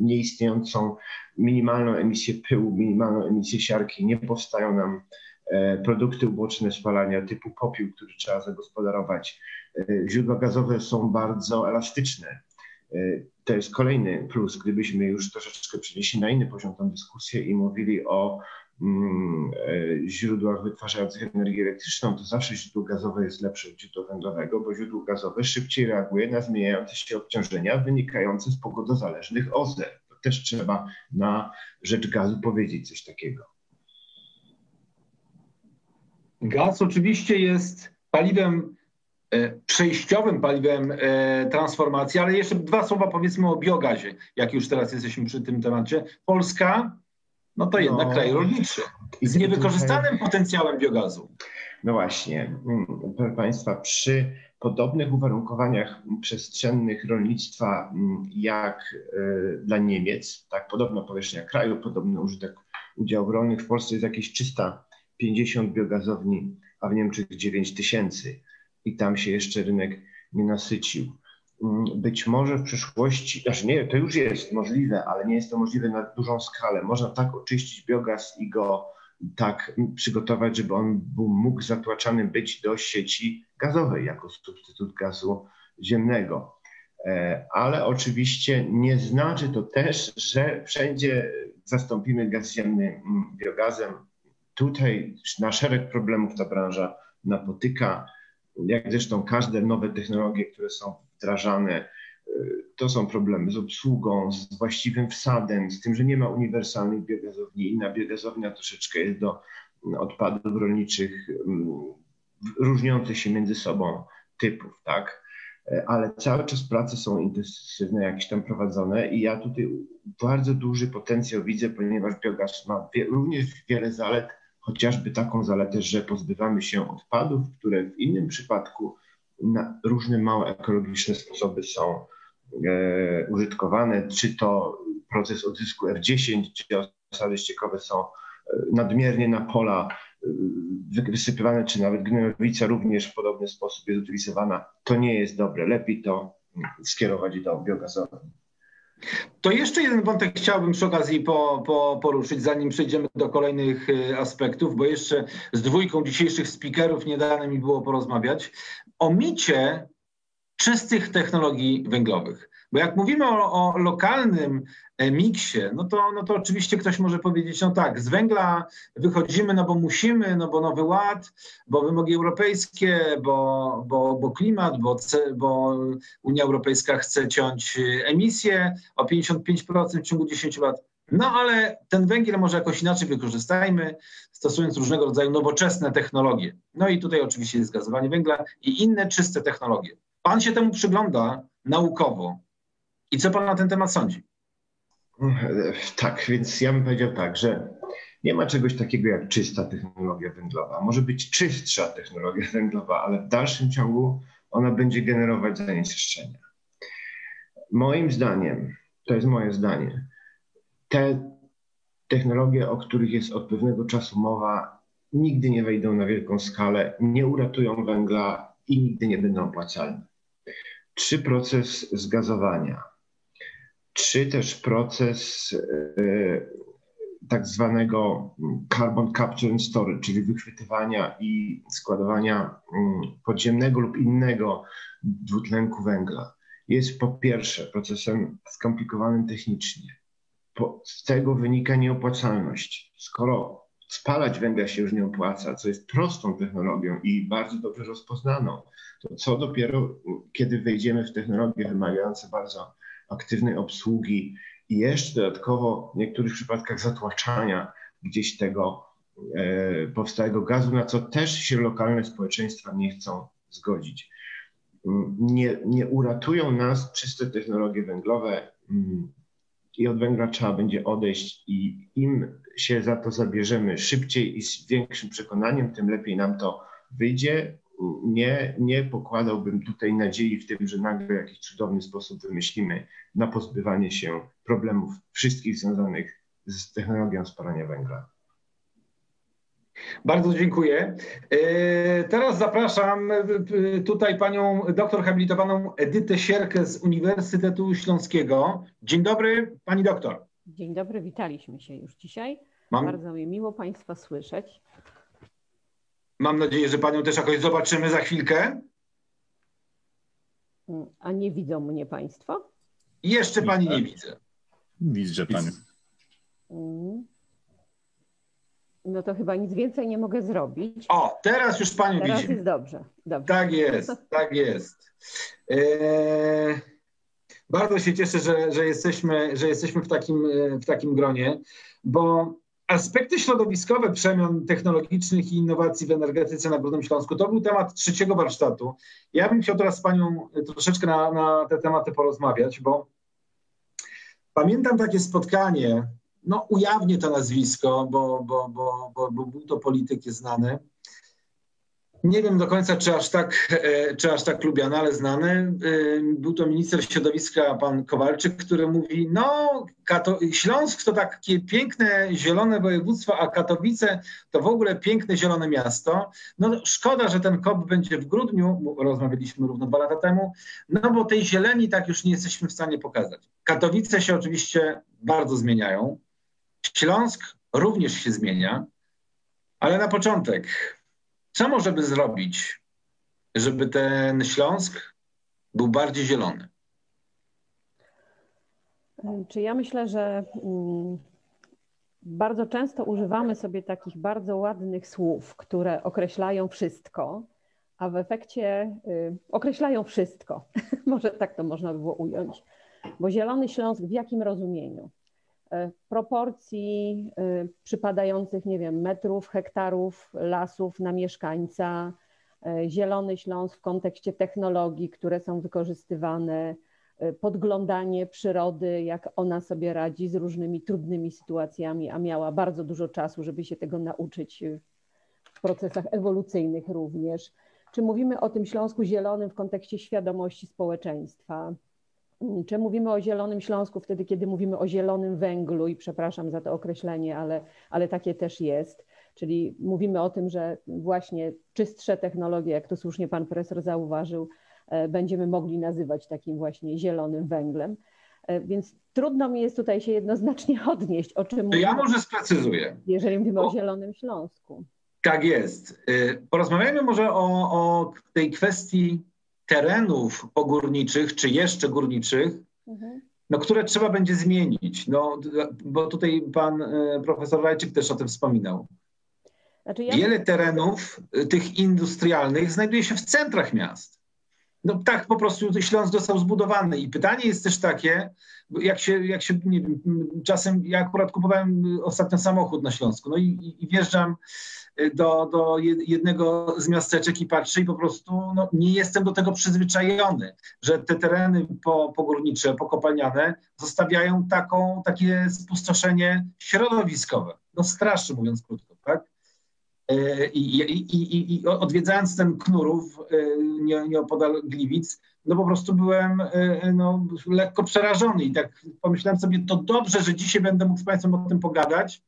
Speaker 5: nieistniejącą minimalną emisję pyłu, minimalną emisję siarki. Nie powstają nam e, produkty uboczne spalania typu popiół, który trzeba zagospodarować. E, źródła gazowe są bardzo elastyczne. E, to jest kolejny plus, gdybyśmy już troszeczkę przenieśli na inny poziom tę dyskusję i mówili o źródłach wytwarzających energię elektryczną, to zawsze źródło gazowe jest lepsze od źródła węglowego, bo źródło gazowe szybciej reaguje na zmieniające się obciążenia wynikające z pogodozależnych OZE. To też trzeba na rzecz gazu powiedzieć coś takiego.
Speaker 1: Gaz oczywiście jest paliwem E, przejściowym paliwem e, transformacji, ale jeszcze dwa słowa powiedzmy o biogazie, jak już teraz jesteśmy przy tym temacie. Polska, no to jednak no, kraj rolniczy z niewykorzystanym potencjałem biogazu.
Speaker 5: No właśnie, mm, proszę Państwa, przy podobnych uwarunkowaniach przestrzennych rolnictwa mm, jak e, dla Niemiec, tak podobna powierzchnia kraju, podobny użytek udziałów rolnych w Polsce jest jakieś 350 biogazowni, a w Niemczech 9 tysięcy i tam się jeszcze rynek nie nasycił. Mm, być może w przyszłości, znaczy nie, to już jest możliwe, ale nie jest to możliwe na dużą skalę. Można tak oczyścić biogaz i go tak przygotować, żeby on był, mógł zatłaczany być do sieci gazowej jako substytut gazu ziemnego. E, ale oczywiście nie znaczy to też, że wszędzie zastąpimy gaz ziemny mm, biogazem. Tutaj na szereg problemów ta branża napotyka jak zresztą każde nowe technologie, które są wdrażane, y, to są problemy z obsługą, z właściwym wsadem, z tym, że nie ma uniwersalnych biogazowni. Inna biogazownia troszeczkę jest do odpadów rolniczych mm, różniących się między sobą typów, tak? Ale cały czas prace są intensywne, jakieś tam prowadzone i ja tutaj bardzo duży potencjał widzę, ponieważ biogaz ma również wiele zalet, chociażby taką zaletę, że pozbywamy się odpadów, które w innym przypadku na różne małe ekologiczne sposoby są e, użytkowane, czy to proces odzysku R10, gdzie osady ściekowe są e, nadmiernie na pola e, wysypywane, czy nawet gnojowica również w podobny sposób jest utylizowana. To nie jest dobre. Lepiej to skierować do biogazowni.
Speaker 1: To jeszcze jeden wątek chciałbym przy okazji po, po, poruszyć, zanim przejdziemy do kolejnych y, aspektów, bo jeszcze z dwójką dzisiejszych speakerów nie dane mi było porozmawiać o micie czystych technologii węglowych. Bo jak mówimy o, o, lokalnym e, miksie, no to, no to oczywiście ktoś może powiedzieć, no tak, z węgla wychodzimy, no bo musimy, no bo nowy ład, bo wymogi europejskie, bo, bo, bo klimat, bo, bo Unia Europejska chce ciąć e, emisję o 55% w ciągu 10 lat. No ale ten węgiel może jakoś inaczej wykorzystajmy, stosując różnego rodzaju nowoczesne technologie. No i tutaj oczywiście jest gazowanie węgla i inne czyste technologie. Pan się temu przygląda naukowo. I co pan na ten temat sądzi?
Speaker 5: Tak, więc ja bym powiedział tak, że nie ma czegoś takiego jak czysta technologia węglowa. Może być czystsza technologia *laughs* węglowa, ale w dalszym ciągu ona będzie generować zanieczyszczenia. Moim zdaniem, to jest moje zdanie, te technologie, o których jest od pewnego czasu mowa, nigdy nie wejdą na wielką skalę, nie uratują węgla i nigdy nie będą opłacalne. Czy proces zgazowania, czy też proces e, tak zwanego carbon capture and storage, czyli wychwytywania i składowania mm, podziemnego lub innego dwutlenku węgla, jest po pierwsze procesem skomplikowanym technicznie. Z tego wynika nieopłacalność. Skoro spalać węgla się już nie opłaca, co jest prostą technologią i bardzo dobrze rozpoznaną, to co dopiero, kiedy wejdziemy w technologie wymagające bardzo aktywnej obsługi i jeszcze dodatkowo w niektórych przypadkach zatłaczania gdzieś tego e, powstałego gazu, na co też się lokalne społeczeństwa nie chcą zgodzić. Nie, nie uratują nas czyste technologie węglowe mm, i od węgla trzeba będzie odejść i im się za to zabierzemy szybciej i z większym przekonaniem, tym lepiej nam to wyjdzie. Nie, nie pokładałbym tutaj nadziei w tym, że nagle jakiś cudowny sposób wymyślimy na pozbywanie się problemów wszystkich związanych z technologią spalania węgla.
Speaker 1: Bardzo dziękuję. E, teraz zapraszam e, tutaj panią doktor habilitowaną Edytę Sierkę z Uniwersytetu Śląskiego. Dzień dobry, pani doktor.
Speaker 2: Dzień dobry, witaliśmy się już dzisiaj. Mam... Bardzo mi miło państwa słyszeć.
Speaker 1: Mam nadzieję, że panią też jakoś zobaczymy za chwilkę.
Speaker 2: A nie widzą mnie państwo?
Speaker 1: Jeszcze pani nie widzę.
Speaker 4: Widzę panią.
Speaker 2: Mm. No to chyba nic więcej nie mogę zrobić.
Speaker 1: O, teraz już panią
Speaker 2: teraz
Speaker 1: widzimy.
Speaker 2: jest dobrze. dobrze.
Speaker 1: Tak jest, tak jest. Eee, bardzo się cieszę, że, że, jesteśmy, że jesteśmy w takim, w takim gronie, bo aspekty środowiskowe przemian technologicznych i innowacji w energetyce na Górnym Śląsku to był temat trzeciego warsztatu. Ja bym chciał teraz z panią troszeczkę na, na te tematy porozmawiać, bo pamiętam takie spotkanie no ujawnię to nazwisko, bo, bo, bo, bo, był to polityk jest znany. Nie wiem do końca, czy aż tak, e, czy aż tak lubiany, ale znany. E, był to minister środowiska, pan Kowalczyk, który mówi, no Kato Śląsk to takie piękne, zielone województwo, a Katowice to w ogóle piękne, zielone miasto. No szkoda, że ten COP będzie w grudniu, rozmawialiśmy równo dwa lata temu, no bo tej zieleni tak już nie jesteśmy w stanie pokazać. Katowice się oczywiście bardzo zmieniają. Śląsk również się zmienia, ale na początek, co możemy zrobić, żeby ten Śląsk był bardziej zielony?
Speaker 2: Czy ja myślę, że mm, bardzo często używamy sobie takich bardzo ładnych słów, które określają wszystko, a w efekcie y, określają wszystko. *laughs* Może tak to można by było ująć. Bo Zielony Śląsk w jakim rozumieniu? E, proporcji e, przypadających, nie wiem, metrów, hektarów lasów na mieszkańca, e, Zielony Śląsk w kontekście technologii, które są wykorzystywane, podglądanie przyrody, jak ona sobie radzi z różnymi trudnymi sytuacjami, a miała bardzo dużo czasu, żeby się tego nauczyć w procesach ewolucyjnych również. Czy mówimy o tym Śląsku Zielonym w kontekście świadomości społeczeństwa? Czy mówimy o Zielonym Śląsku wtedy, kiedy mówimy o zielonym węglu i przepraszam za to określenie, ale, ale takie też jest. Czyli mówimy o tym, że właśnie czystsze technologie, jak to słusznie pan profesor zauważył, e, będziemy mogli nazywać takim właśnie zielonym węglem. E, więc trudno mi jest tutaj się jednoznacznie *laughs* odnieść, o czym
Speaker 1: to
Speaker 2: mówimy.
Speaker 1: Ja może sprecyzuję.
Speaker 2: Jeżeli mówimy o, o Zielonym Śląsku.
Speaker 1: Tak jest. E, porozmawiajmy może o, o tej kwestii terenów pogórniczych, czy jeszcze górniczych, mhm. no, które trzeba będzie zmienić. No, bo tutaj pan e, profesor Rajczyk też o tym wspominał. Znaczy ja... Wiele terenów e, tych industrialnych znajduje się w centrach miast. No tak po prostu Śląsk został zbudowany. I pytanie jest też takie, jak się, jak się nie wiem, czasem ja akurat kupowałem ostatnio samochód na Śląsku, no i, i wjeżdżam do, do jednego z miasteczek i patrzę i po prostu no, nie jestem do tego przyzwyczajony, że te tereny po, pogórnicze, pokopalniane zostawiają taką, takie spustoszenie środowiskowe. No straszy, mówiąc krótko, tak? E, I, i, i, i odwiedzając ten Knurów e, nieopodal Gliwic, no po prostu byłem e, no, lekko przerażony i tak pomyślałem sobie, to dobrze, że dzisiaj będę mógł z Państwem o tym pogadać,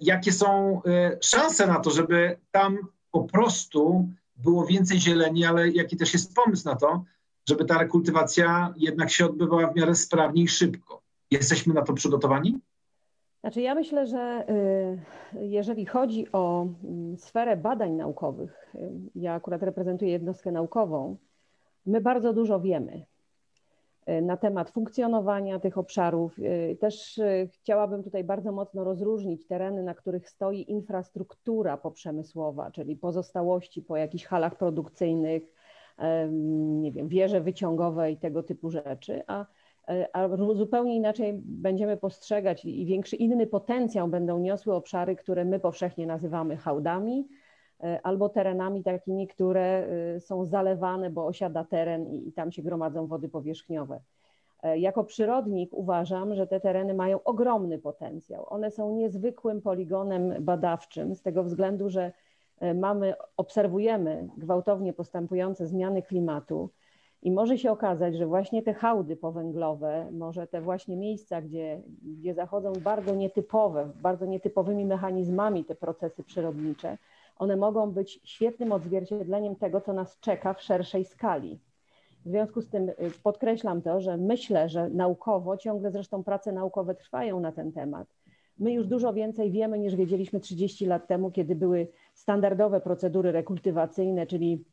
Speaker 1: jakie są e, szanse na to, żeby tam po prostu było więcej zieleni, ale jaki też jest pomysł na to, żeby ta rekultywacja jednak się odbywała w miarę sprawnie i szybko. Jesteśmy na to przygotowani?
Speaker 2: Znaczy, ja myślę, że y, jeżeli chodzi o mm, sferę badań naukowych, y, ja akurat reprezentuję jednostkę naukową, my bardzo dużo wiemy na temat funkcjonowania tych obszarów. Też chciałabym tutaj bardzo mocno rozróżnić tereny, na których stoi infrastruktura poprzemysłowa, czyli pozostałości po jakichś halach produkcyjnych, nie wiem, wieże wyciągowe i tego typu rzeczy, a E, a zupełnie inaczej będziemy postrzegać i większy inny potencjał będą niosły obszary, które my powszechnie nazywamy hałdami albo terenami takimi, które e, są zalewane, bo osiada teren i, tam się gromadzą wody powierzchniowe. Jako przyrodnik uważam, że te tereny mają ogromny potencjał. One są niezwykłym poligonem badawczym z tego względu, że mamy, obserwujemy gwałtownie postępujące zmiany klimatu i może się okazać, że właśnie te hałdy powęglowe, może te właśnie miejsca, gdzie, gdzie zachodzą bardzo nietypowe, bardzo nietypowymi mechanizmami te procesy przyrodnicze, one mogą być świetnym odzwierciedleniem tego, co nas czeka w szerszej skali. W związku z tym y, podkreślam to, że myślę, że naukowo, ciągle zresztą prace naukowe trwają na ten temat. My już dużo więcej wiemy niż wiedzieliśmy 30 lat temu, kiedy były standardowe procedury rekultywacyjne, czyli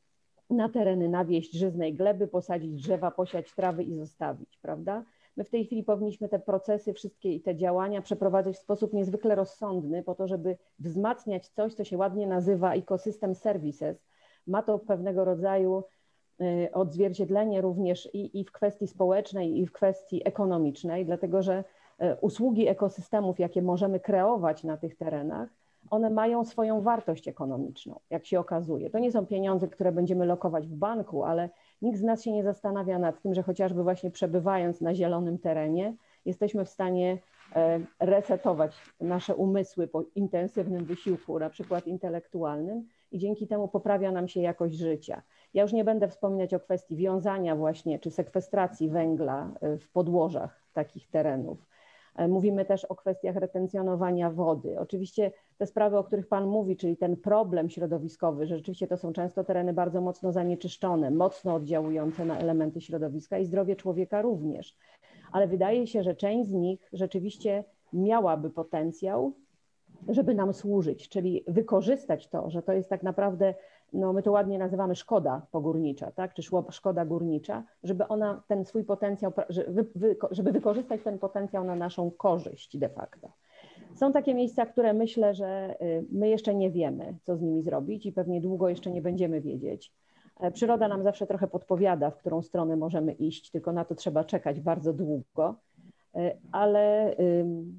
Speaker 2: na tereny nawieść żyznej gleby, posadzić drzewa, posiać trawy i zostawić, prawda? My w tej chwili powinniśmy te procesy, wszystkie i te działania przeprowadzać w sposób niezwykle rozsądny, po to, żeby wzmacniać coś, co się ładnie nazywa ecosystem services. Ma to pewnego rodzaju y, odzwierciedlenie również i, i w kwestii społecznej, i w kwestii ekonomicznej, dlatego że y, usługi ekosystemów, jakie możemy kreować na tych terenach, one mają swoją wartość ekonomiczną, jak się okazuje. To nie są pieniądze, które będziemy lokować w banku, ale nikt z nas się nie zastanawia nad tym, że chociażby właśnie przebywając na zielonym terenie, jesteśmy w stanie e, resetować nasze umysły po intensywnym wysiłku, na przykład intelektualnym, i dzięki temu poprawia nam się jakość życia. Ja już nie będę wspominać o kwestii wiązania właśnie czy sekwestracji węgla e, w podłożach takich terenów mówimy też o kwestiach retencjonowania wody. Oczywiście te sprawy, o których Pan mówi, czyli ten problem środowiskowy, że rzeczywiście to są często tereny bardzo mocno zanieczyszczone, mocno oddziałujące na elementy środowiska i zdrowie człowieka również. Ale wydaje się, że część z nich rzeczywiście miałaby potencjał, żeby nam służyć, czyli wykorzystać to, że to jest tak naprawdę no my to ładnie nazywamy szkoda pogórnicza, tak? czy szkoda górnicza, żeby ona ten swój potencjał, żeby wykorzystać ten potencjał na naszą korzyść de facto. Są takie miejsca, które myślę, że y, my jeszcze nie wiemy, co z nimi zrobić i pewnie długo jeszcze nie będziemy wiedzieć. E, przyroda nam zawsze trochę podpowiada, w którą stronę możemy iść, tylko na to trzeba czekać bardzo długo. E, ale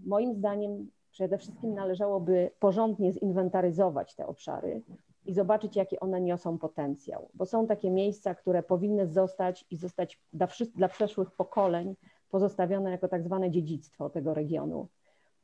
Speaker 2: moim zdaniem przede wszystkim należałoby porządnie zinwentaryzować te obszary, i zobaczyć, jaki one niosą potencjał. Bo są takie miejsca, które powinny zostać i zostać dla, dla przeszłych pokoleń pozostawione jako tak zwane dziedzictwo tego regionu.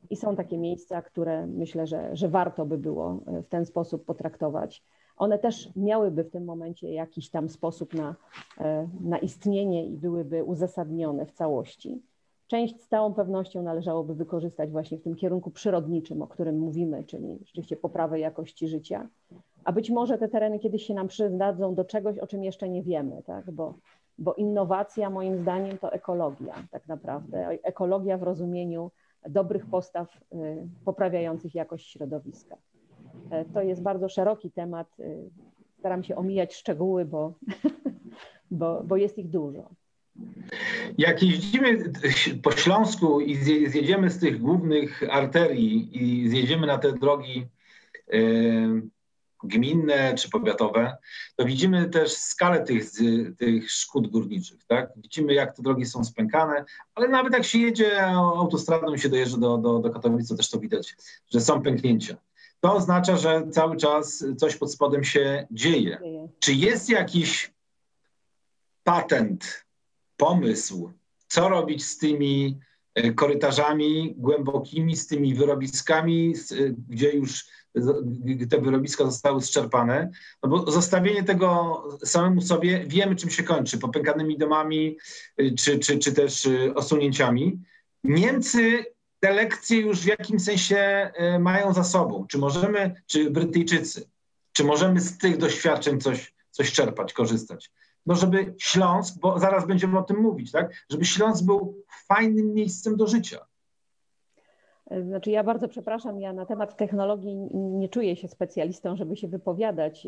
Speaker 2: I są takie miejsca, które myślę, że, że warto by było e, w ten sposób potraktować. One też miałyby w tym momencie jakiś tam sposób na, e, na istnienie i byłyby uzasadnione w całości. Część z całą pewnością należałoby wykorzystać właśnie w tym kierunku przyrodniczym, o którym mówimy, czyli rzeczywiście poprawę jakości życia. A być może te tereny kiedyś się nam przydadzą do czegoś, o czym jeszcze nie wiemy, tak? bo, bo innowacja moim zdaniem to ekologia tak naprawdę. Ekologia w rozumieniu dobrych postaw y, poprawiających jakość środowiska. E, to jest bardzo szeroki temat. Y, staram się omijać szczegóły, bo, *laughs* bo, bo jest ich dużo.
Speaker 1: Jak jeździmy po Śląsku i zjedziemy z tych głównych arterii i zjedziemy na te drogi y, gminne czy powiatowe, to widzimy też skalę tych, tych szkód górniczych. Tak? Widzimy, jak te drogi są spękane, ale nawet jak się jedzie autostradą i się dojeżdża do, do, do Katowic, to też to widać, że są pęknięcia. To oznacza, że cały czas coś pod spodem się dzieje. Czy jest jakiś patent, pomysł, co robić z tymi korytarzami głębokimi, z tymi wyrobiskami, gdzie już te wyrobiska zostały zczerpane, no bo zostawienie tego samemu sobie wiemy, czym się kończy, popękanymi domami y, czy, czy, czy też osunięciami. Niemcy te lekcje już w jakimś sensie mają za sobą. Czy możemy, czy Brytyjczycy, czy możemy z tych doświadczeń coś, coś czerpać, korzystać? No żeby Śląsk, bo zaraz będziemy o tym mówić, tak? Żeby Śląsk był fajnym miejscem do życia
Speaker 2: Znaczy, ja bardzo przepraszam, ja na temat technologii nie czuję się specjalistą, żeby się wypowiadać.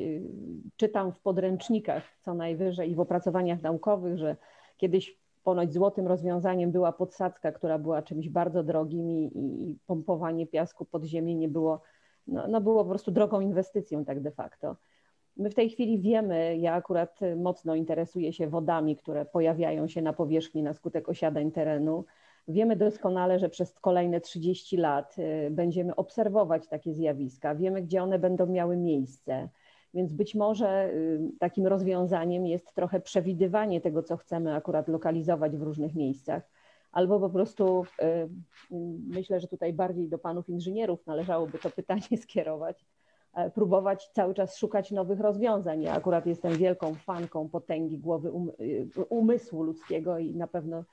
Speaker 2: Czytam w podręcznikach co najwyżej i w opracowaniach naukowych, że kiedyś ponoć złotym rozwiązaniem była podsadzka, która była czymś bardzo drogim i, i pompowanie piasku pod ziemię nie było, no, no było po prostu drogą inwestycją tak de facto. My w tej chwili wiemy, ja akurat mocno interesuję się wodami, które pojawiają się na powierzchni na skutek osiadań terenu. Wiemy doskonale, że przez kolejne 30 lat y, będziemy obserwować takie zjawiska, wiemy, gdzie one będą miały miejsce. Więc być może y, takim rozwiązaniem jest trochę przewidywanie tego, co chcemy akurat lokalizować w różnych miejscach. Albo po prostu y, myślę, że tutaj bardziej do panów inżynierów należałoby to pytanie *laughs* skierować, próbować cały czas szukać nowych rozwiązań. Ja akurat jestem wielką fanką potęgi głowy um, umysłu ludzkiego i na pewno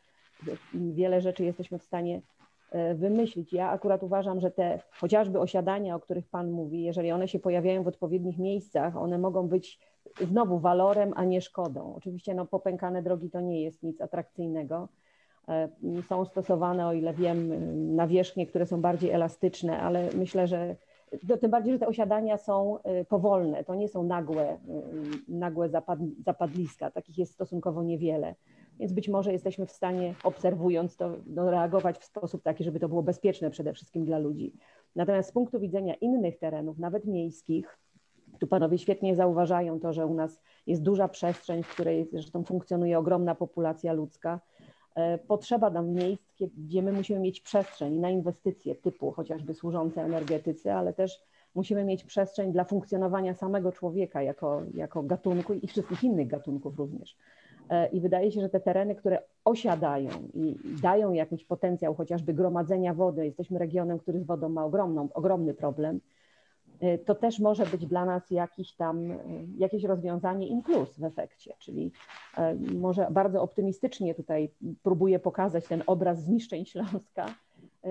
Speaker 2: wiele rzeczy jesteśmy w stanie e, wymyślić. Ja akurat uważam, że te chociażby osiadania, o których Pan mówi, jeżeli one się pojawiają w odpowiednich miejscach, one mogą być znowu walorem, a nie szkodą. Oczywiście no, popękane drogi to nie jest nic atrakcyjnego. E, są stosowane, o ile wiem, nawierzchnie, które są bardziej elastyczne, ale myślę, że tym bardziej, że te osiadania są e, powolne, to nie są nagłe, nagłe zapad, zapadliska, takich jest stosunkowo niewiele więc być może jesteśmy w stanie, obserwując to, no, reagować w sposób taki, żeby to było bezpieczne przede wszystkim dla ludzi. Natomiast z punktu widzenia innych terenów, nawet miejskich, tu panowie świetnie zauważają to, że u nas jest duża przestrzeń, w której zresztą funkcjonuje ogromna populacja ludzka. E, potrzeba nam miejsc, gdzie my musimy mieć przestrzeń na inwestycje typu chociażby służące energetyce, ale też musimy mieć przestrzeń dla funkcjonowania samego człowieka jako, jako gatunku i wszystkich innych gatunków również. E, I wydaje się, że te tereny, które osiadają i dają jakiś potencjał chociażby gromadzenia wody, jesteśmy regionem, który z wodą ma ogromną, ogromny problem, to też może być dla nas jakiś tam, e, jakieś rozwiązanie in plus w efekcie, czyli może bardzo optymistycznie tutaj próbuję pokazać ten obraz zniszczeń Śląska,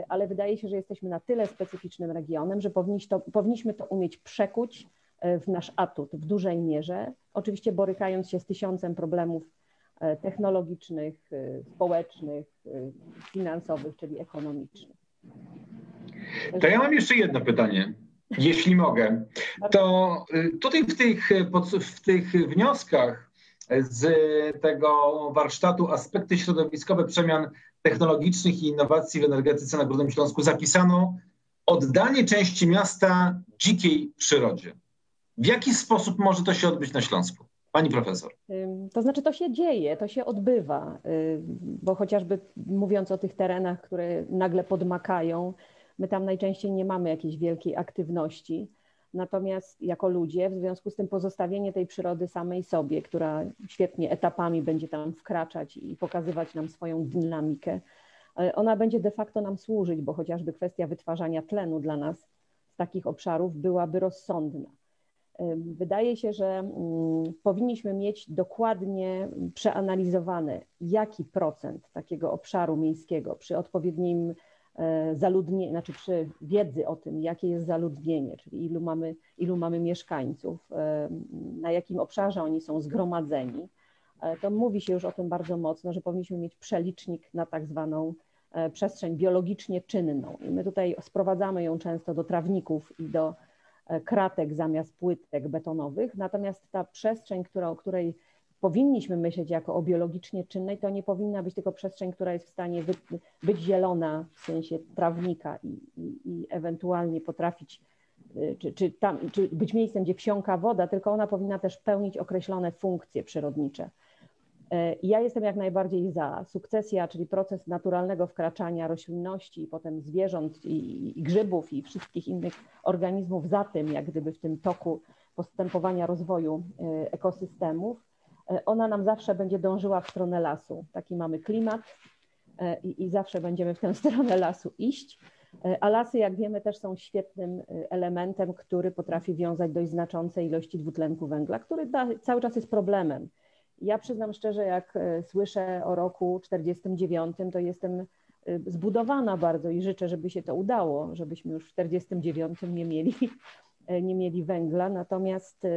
Speaker 2: ale wydaje się, że jesteśmy na tyle specyficznym regionem, że powinniśmy to, powinniśmy to umieć przekuć w nasz atut w dużej mierze, oczywiście borykając się z tysiącem problemów technologicznych, społecznych, finansowych, czyli ekonomicznych.
Speaker 1: To ja mam jeszcze jedno pytanie, jeśli mogę. To tutaj w tych, w tych wnioskach z tego warsztatu aspekty środowiskowe przemian technologicznych i innowacji w energetyce na Górnym Śląsku zapisano oddanie części miasta dzikiej przyrodzie. W jaki sposób może to się odbyć na Śląsku? Pani profesor.
Speaker 2: To znaczy, to się dzieje, to się odbywa, bo chociażby mówiąc o tych terenach, które nagle podmakają, my tam najczęściej nie mamy jakiejś wielkiej aktywności. Natomiast jako ludzie, w związku z tym pozostawienie tej przyrody samej sobie, która świetnie etapami będzie tam wkraczać i pokazywać nam swoją dynamikę, e, ona będzie de facto nam służyć, bo chociażby kwestia wytwarzania tlenu dla nas z takich obszarów byłaby rozsądna. Wydaje się, że mm, powinniśmy mieć dokładnie przeanalizowane, jaki procent takiego obszaru miejskiego przy odpowiednim e, zaludnieniu, znaczy przy wiedzy o tym, jakie jest zaludnienie, czyli ilu mamy, ilu mamy mieszkańców, na jakim obszarze oni są zgromadzeni, e, to mówi się już o tym bardzo mocno, że powinniśmy mieć przelicznik na tak zwaną e, przestrzeń biologicznie czynną. I my tutaj sprowadzamy ją często do trawników i do E, kratek zamiast płytek betonowych. Natomiast ta przestrzeń, która, o której powinniśmy myśleć jako o biologicznie czynnej, to nie powinna być tylko przestrzeń, która jest w stanie być, być zielona w sensie trawnika i, i, i ewentualnie potrafić, e, czy, czy, tam, czy być miejscem, gdzie wsiąka woda, tylko ona powinna też pełnić określone funkcje przyrodnicze. E, ja jestem jak najbardziej za. Sukcesja, czyli proces naturalnego wkraczania roślinności, potem zwierząt i, i grzybów i wszystkich innych organizmów za tym, jak gdyby w tym toku postępowania rozwoju e, ekosystemów, ona nam zawsze będzie dążyła w stronę lasu. Taki mamy klimat i, i zawsze będziemy w tę *laughs* stronę lasu iść. A lasy, jak wiemy, też są świetnym elementem, który potrafi wiązać dość znaczące ilości dwutlenku węgla, który da, cały czas jest problemem ja przyznam szczerze, jak e, słyszę o roku 49, to jestem e, zbudowana bardzo i życzę, żeby się to udało, żebyśmy już w 49 nie mieli, *laughs* e, nie mieli węgla. Natomiast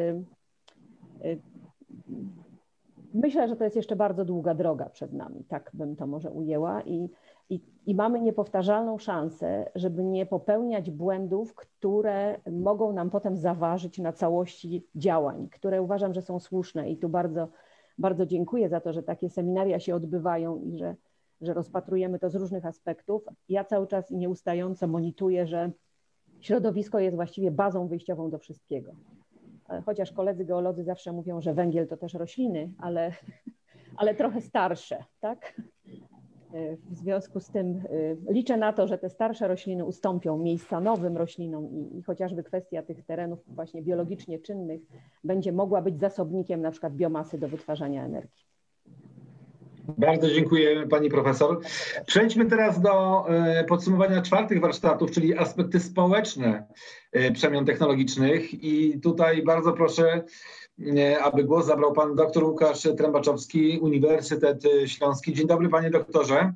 Speaker 2: myślę, że to jest jeszcze bardzo długa droga przed nami, tak bym to może ujęła. I I, I, mamy niepowtarzalną szansę, żeby nie popełniać błędów, które mogą nam potem zaważyć na całości działań, które uważam, że są słuszne. I tu bardzo, bardzo dziękuję za to, że takie seminaria się odbywają i że, że rozpatrujemy to z różnych aspektów. Ja cały czas nieustająco monituję, że środowisko jest właściwie bazą wyjściową do wszystkiego. Chociaż koledzy geolodzy zawsze mówią, że węgiel to też rośliny, ale, *laughs* ale trochę starsze, tak? W związku z tym y, liczę na to, że te starsze rośliny ustąpią miejsca nowym roślinom i, i, chociażby kwestia tych terenów właśnie biologicznie czynnych będzie mogła być zasobnikiem na przykład biomasy do wytwarzania energii.
Speaker 1: Bardzo dziękuję pani profesor. Przejdźmy teraz do e, podsumowania czwartych warsztatów, czyli aspekty społeczne e, przemian technologicznych. I tutaj bardzo proszę, e, aby głos zabrał pan dr Łukasz Trębaczowski, Uniwersytet Śląski. Dzień dobry panie doktorze.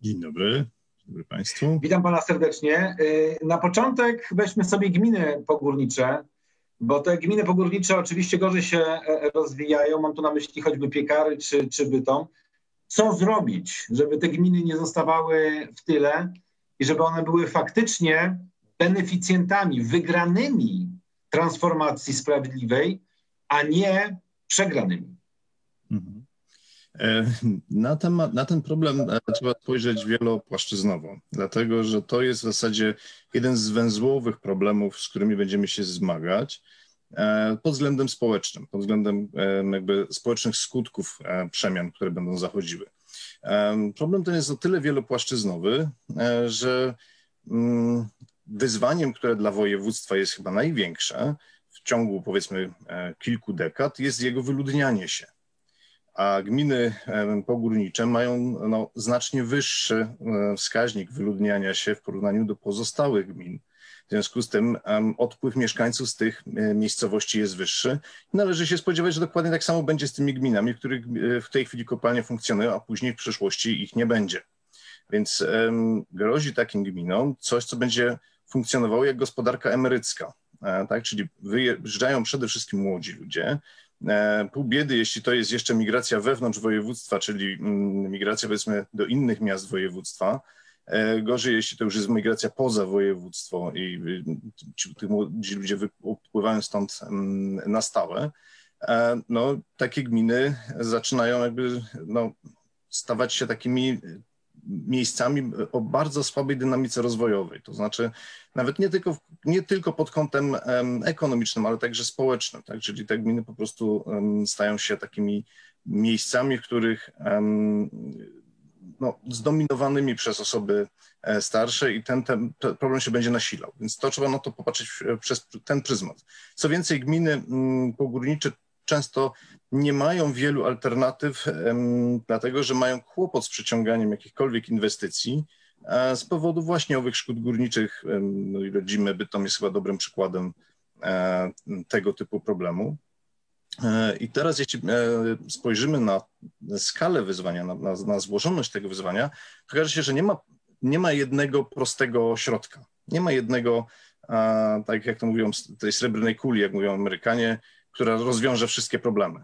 Speaker 4: Dzień dobry. Dzień dobry państwu.
Speaker 1: Witam pana serdecznie. Na początek weźmy sobie gminy pogórnicze bo te gminy pogórnicze oczywiście gorzej się rozwijają. Mam tu na myśli choćby Piekary czy, czy Bytom co zrobić, żeby te gminy nie zostawały w tyle i żeby one były faktycznie beneficjentami, wygranymi transformacji sprawiedliwej, a nie przegranymi. Mhm.
Speaker 4: E, na, temat, na ten problem e, trzeba spojrzeć wielopłaszczyznowo, dlatego że to jest w zasadzie jeden z węzłowych problemów, z którymi będziemy się zmagać. E, pod względem społecznym, pod względem e, jakby społecznych skutków e, przemian, które będą zachodziły. Problem ten jest o tyle wielopłaszczyznowy, że mm, wyzwaniem, które dla województwa jest chyba największe w ciągu powiedzmy kilku dekad, jest jego wyludnianie się. A gminy pogórnicze mają no, znacznie wyższy wskaźnik wyludniania się w porównaniu do pozostałych gmin w związku z tym odpływ mieszkańców z tych e, miejscowości jest wyższy. Należy się spodziewać, że dokładnie tak samo będzie z tymi gminami, w których e, w tej chwili kopalnie funkcjonują, a później w przyszłości ich nie będzie. Więc grozi takim gminom coś, co będzie funkcjonowało jak gospodarka emerycka. E, tak? Czyli wyjeżdżają przede wszystkim młodzi ludzie, Pół biedy, jeśli to jest jeszcze migracja wewnątrz województwa, czyli mm, migracja powiedzmy do innych miast województwa, gorzej, jeśli to już jest migracja poza województwo i ci, ci ludzie wypływają stąd mm, na stałe, e, no, takie gminy zaczynają jakby no, stawać się takimi miejscami o bardzo słabej dynamice rozwojowej. To znaczy nawet nie tylko, nie tylko pod kątem ekonomicznym, ale także społecznym. Tak? Czyli te gminy po prostu stają się takimi miejscami, w których no, zdominowanymi przez osoby e, starsze i ten, ten, problem się będzie nasilał. Więc to trzeba na to popatrzeć przez ten pryzmat. Co więcej, gminy mm, pogórnicze często nie mają wielu alternatyw, dlatego że mają kłopot z przyciąganiem jakichkolwiek inwestycji z powodu właśnie owych szkód górniczych. No i rodzimy Bytom jest chyba dobrym przykładem e, tego typu problemu. E, I teraz, jeśli e, spojrzymy na skalę wyzwania, na, na, na złożoność tego wyzwania, okaże się, że nie ma, nie ma jednego prostego środka. Nie ma jednego, tak jak to mówią, tej srebrnej kuli, jak mówią Amerykanie, która rozwiąże wszystkie problemy,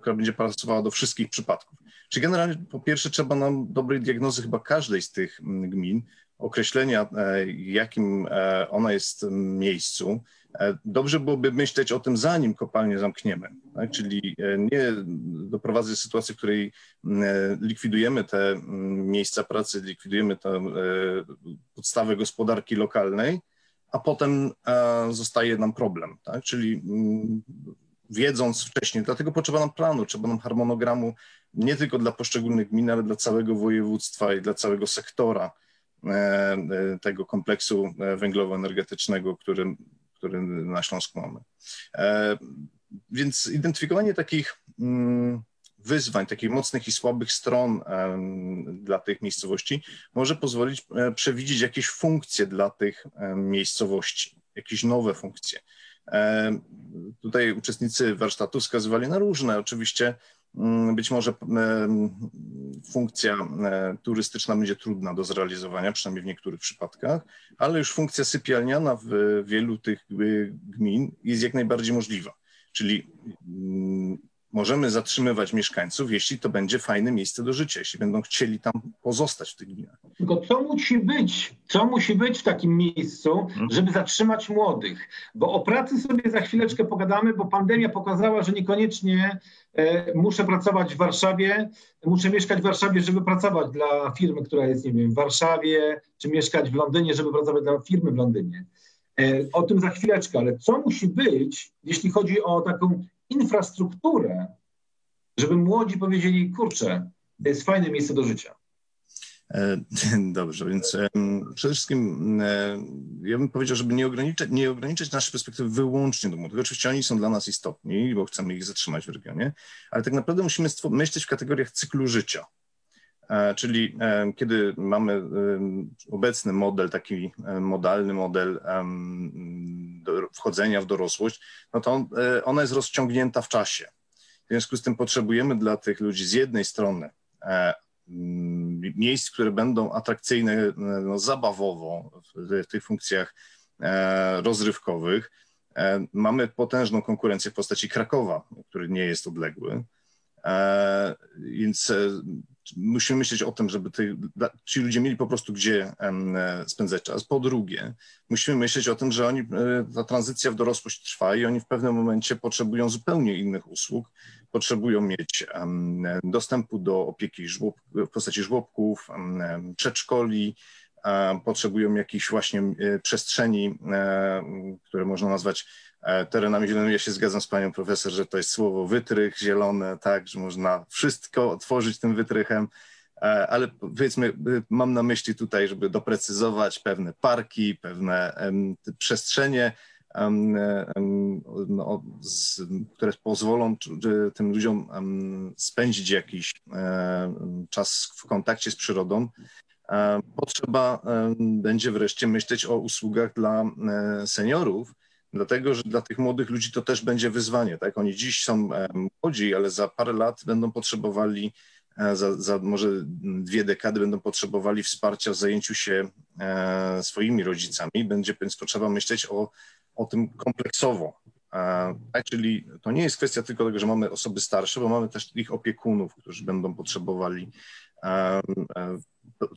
Speaker 4: która będzie pasowała do wszystkich przypadków. Czyli generalnie po pierwsze trzeba nam dobrej diagnozy chyba każdej z tych mm, gmin, określenia, e, jakim ona jest mm, miejscu, dobrze byłoby myśleć o tym, zanim kopalnię zamkniemy, tak? czyli e, nie doprowadzać do sytuacji, w której e, likwidujemy te miejsca pracy, likwidujemy tę podstawę gospodarki lokalnej, a potem zostaje nam problem. Tak? Czyli wiedząc wcześniej, dlatego potrzeba nam planu, trzeba nam harmonogramu nie tylko dla poszczególnych gmin, ale dla całego województwa i dla całego sektora tego kompleksu węglowo-energetycznego, który który na Śląsku mamy. E, więc identyfikowanie takich mm, wyzwań, takich mocnych i słabych stron dla tych miejscowości może pozwolić e, przewidzieć jakieś funkcje dla tych miejscowości, jakieś nowe funkcje. E, tutaj uczestnicy warsztatu wskazywali na różne. Oczywiście być może funkcja e, turystyczna będzie trudna do zrealizowania, przynajmniej w niektórych przypadkach, ale już funkcja sypialniana w wielu tych gmin jest jak najbardziej możliwa. Czyli mm, możemy zatrzymywać mieszkańców, jeśli to będzie fajne miejsce do życia, jeśli będą chcieli tam pozostać w tych gminach.
Speaker 1: Tylko co musi być, co musi być w takim miejscu, mhm. żeby zatrzymać młodych? Bo o pracy sobie za chwileczkę pogadamy, bo pandemia pokazała, że niekoniecznie e, muszę pracować w Warszawie, muszę mieszkać w Warszawie, żeby pracować dla firmy, która jest, nie wiem, w Warszawie, czy mieszkać w Londynie, żeby pracować dla firmy w Londynie. E, o tym za chwileczkę, ale co musi być, jeśli chodzi o taką infrastrukturę, żeby młodzi powiedzieli, kurczę, to jest fajne miejsce do życia.
Speaker 4: E, *laughs* dobrze, więc przede wszystkim e, ja bym powiedział, żeby nie ograniczać, nie ograniczać naszej perspektywy wyłącznie do młodych. Oczywiście oni są dla nas istotni, bo chcemy ich zatrzymać w regionie, ale tak naprawdę musimy myśleć w kategoriach cyklu życia. E, czyli kiedy mamy obecny model, taki modalny model wchodzenia w dorosłość, no to ona jest rozciągnięta w czasie. W związku z tym potrzebujemy dla tych ludzi z jednej strony miejsc, które będą atrakcyjne no, zabawowo w, w tych funkcjach e, rozrywkowych. E, mamy potężną konkurencję w postaci Krakowa, który nie jest odległy. E, więc musimy myśleć o tym, żeby ci ludzie mieli po prostu gdzie spędzać czas. Po drugie, musimy myśleć o tym, że oni, ta tranzycja w dorosłość trwa i oni w pewnym momencie potrzebują zupełnie innych usług, potrzebują mieć dostępu do opieki w postaci żłobków, przedszkoli, potrzebują jakichś właśnie przestrzeni, które można nazwać e, terenami zielonymi. Ja się zgadzam z panią profesor, że to jest słowo wytrych, zielone, tak, że można wszystko otworzyć tym wytrychem, e, ale powiedzmy, mam na myśli tutaj, żeby doprecyzować pewne parki, pewne przestrzenie, no, z, które pozwolą tym ludziom spędzić jakiś czas w kontakcie z przyrodą. Potrzeba będzie wreszcie myśleć o usługach dla e, seniorów, dlatego że dla tych młodych ludzi to też będzie wyzwanie. Tak? Oni dziś są młodzi, ale za parę lat będą potrzebowali, e, za, za może dwie dekady będą potrzebowali wsparcia w zajęciu się e, swoimi rodzicami. Będzie więc potrzeba myśleć o o tym kompleksowo. Tak, czyli to nie jest kwestia tylko tego, że mamy osoby starsze, bo mamy też ich opiekunów, którzy będą potrzebowali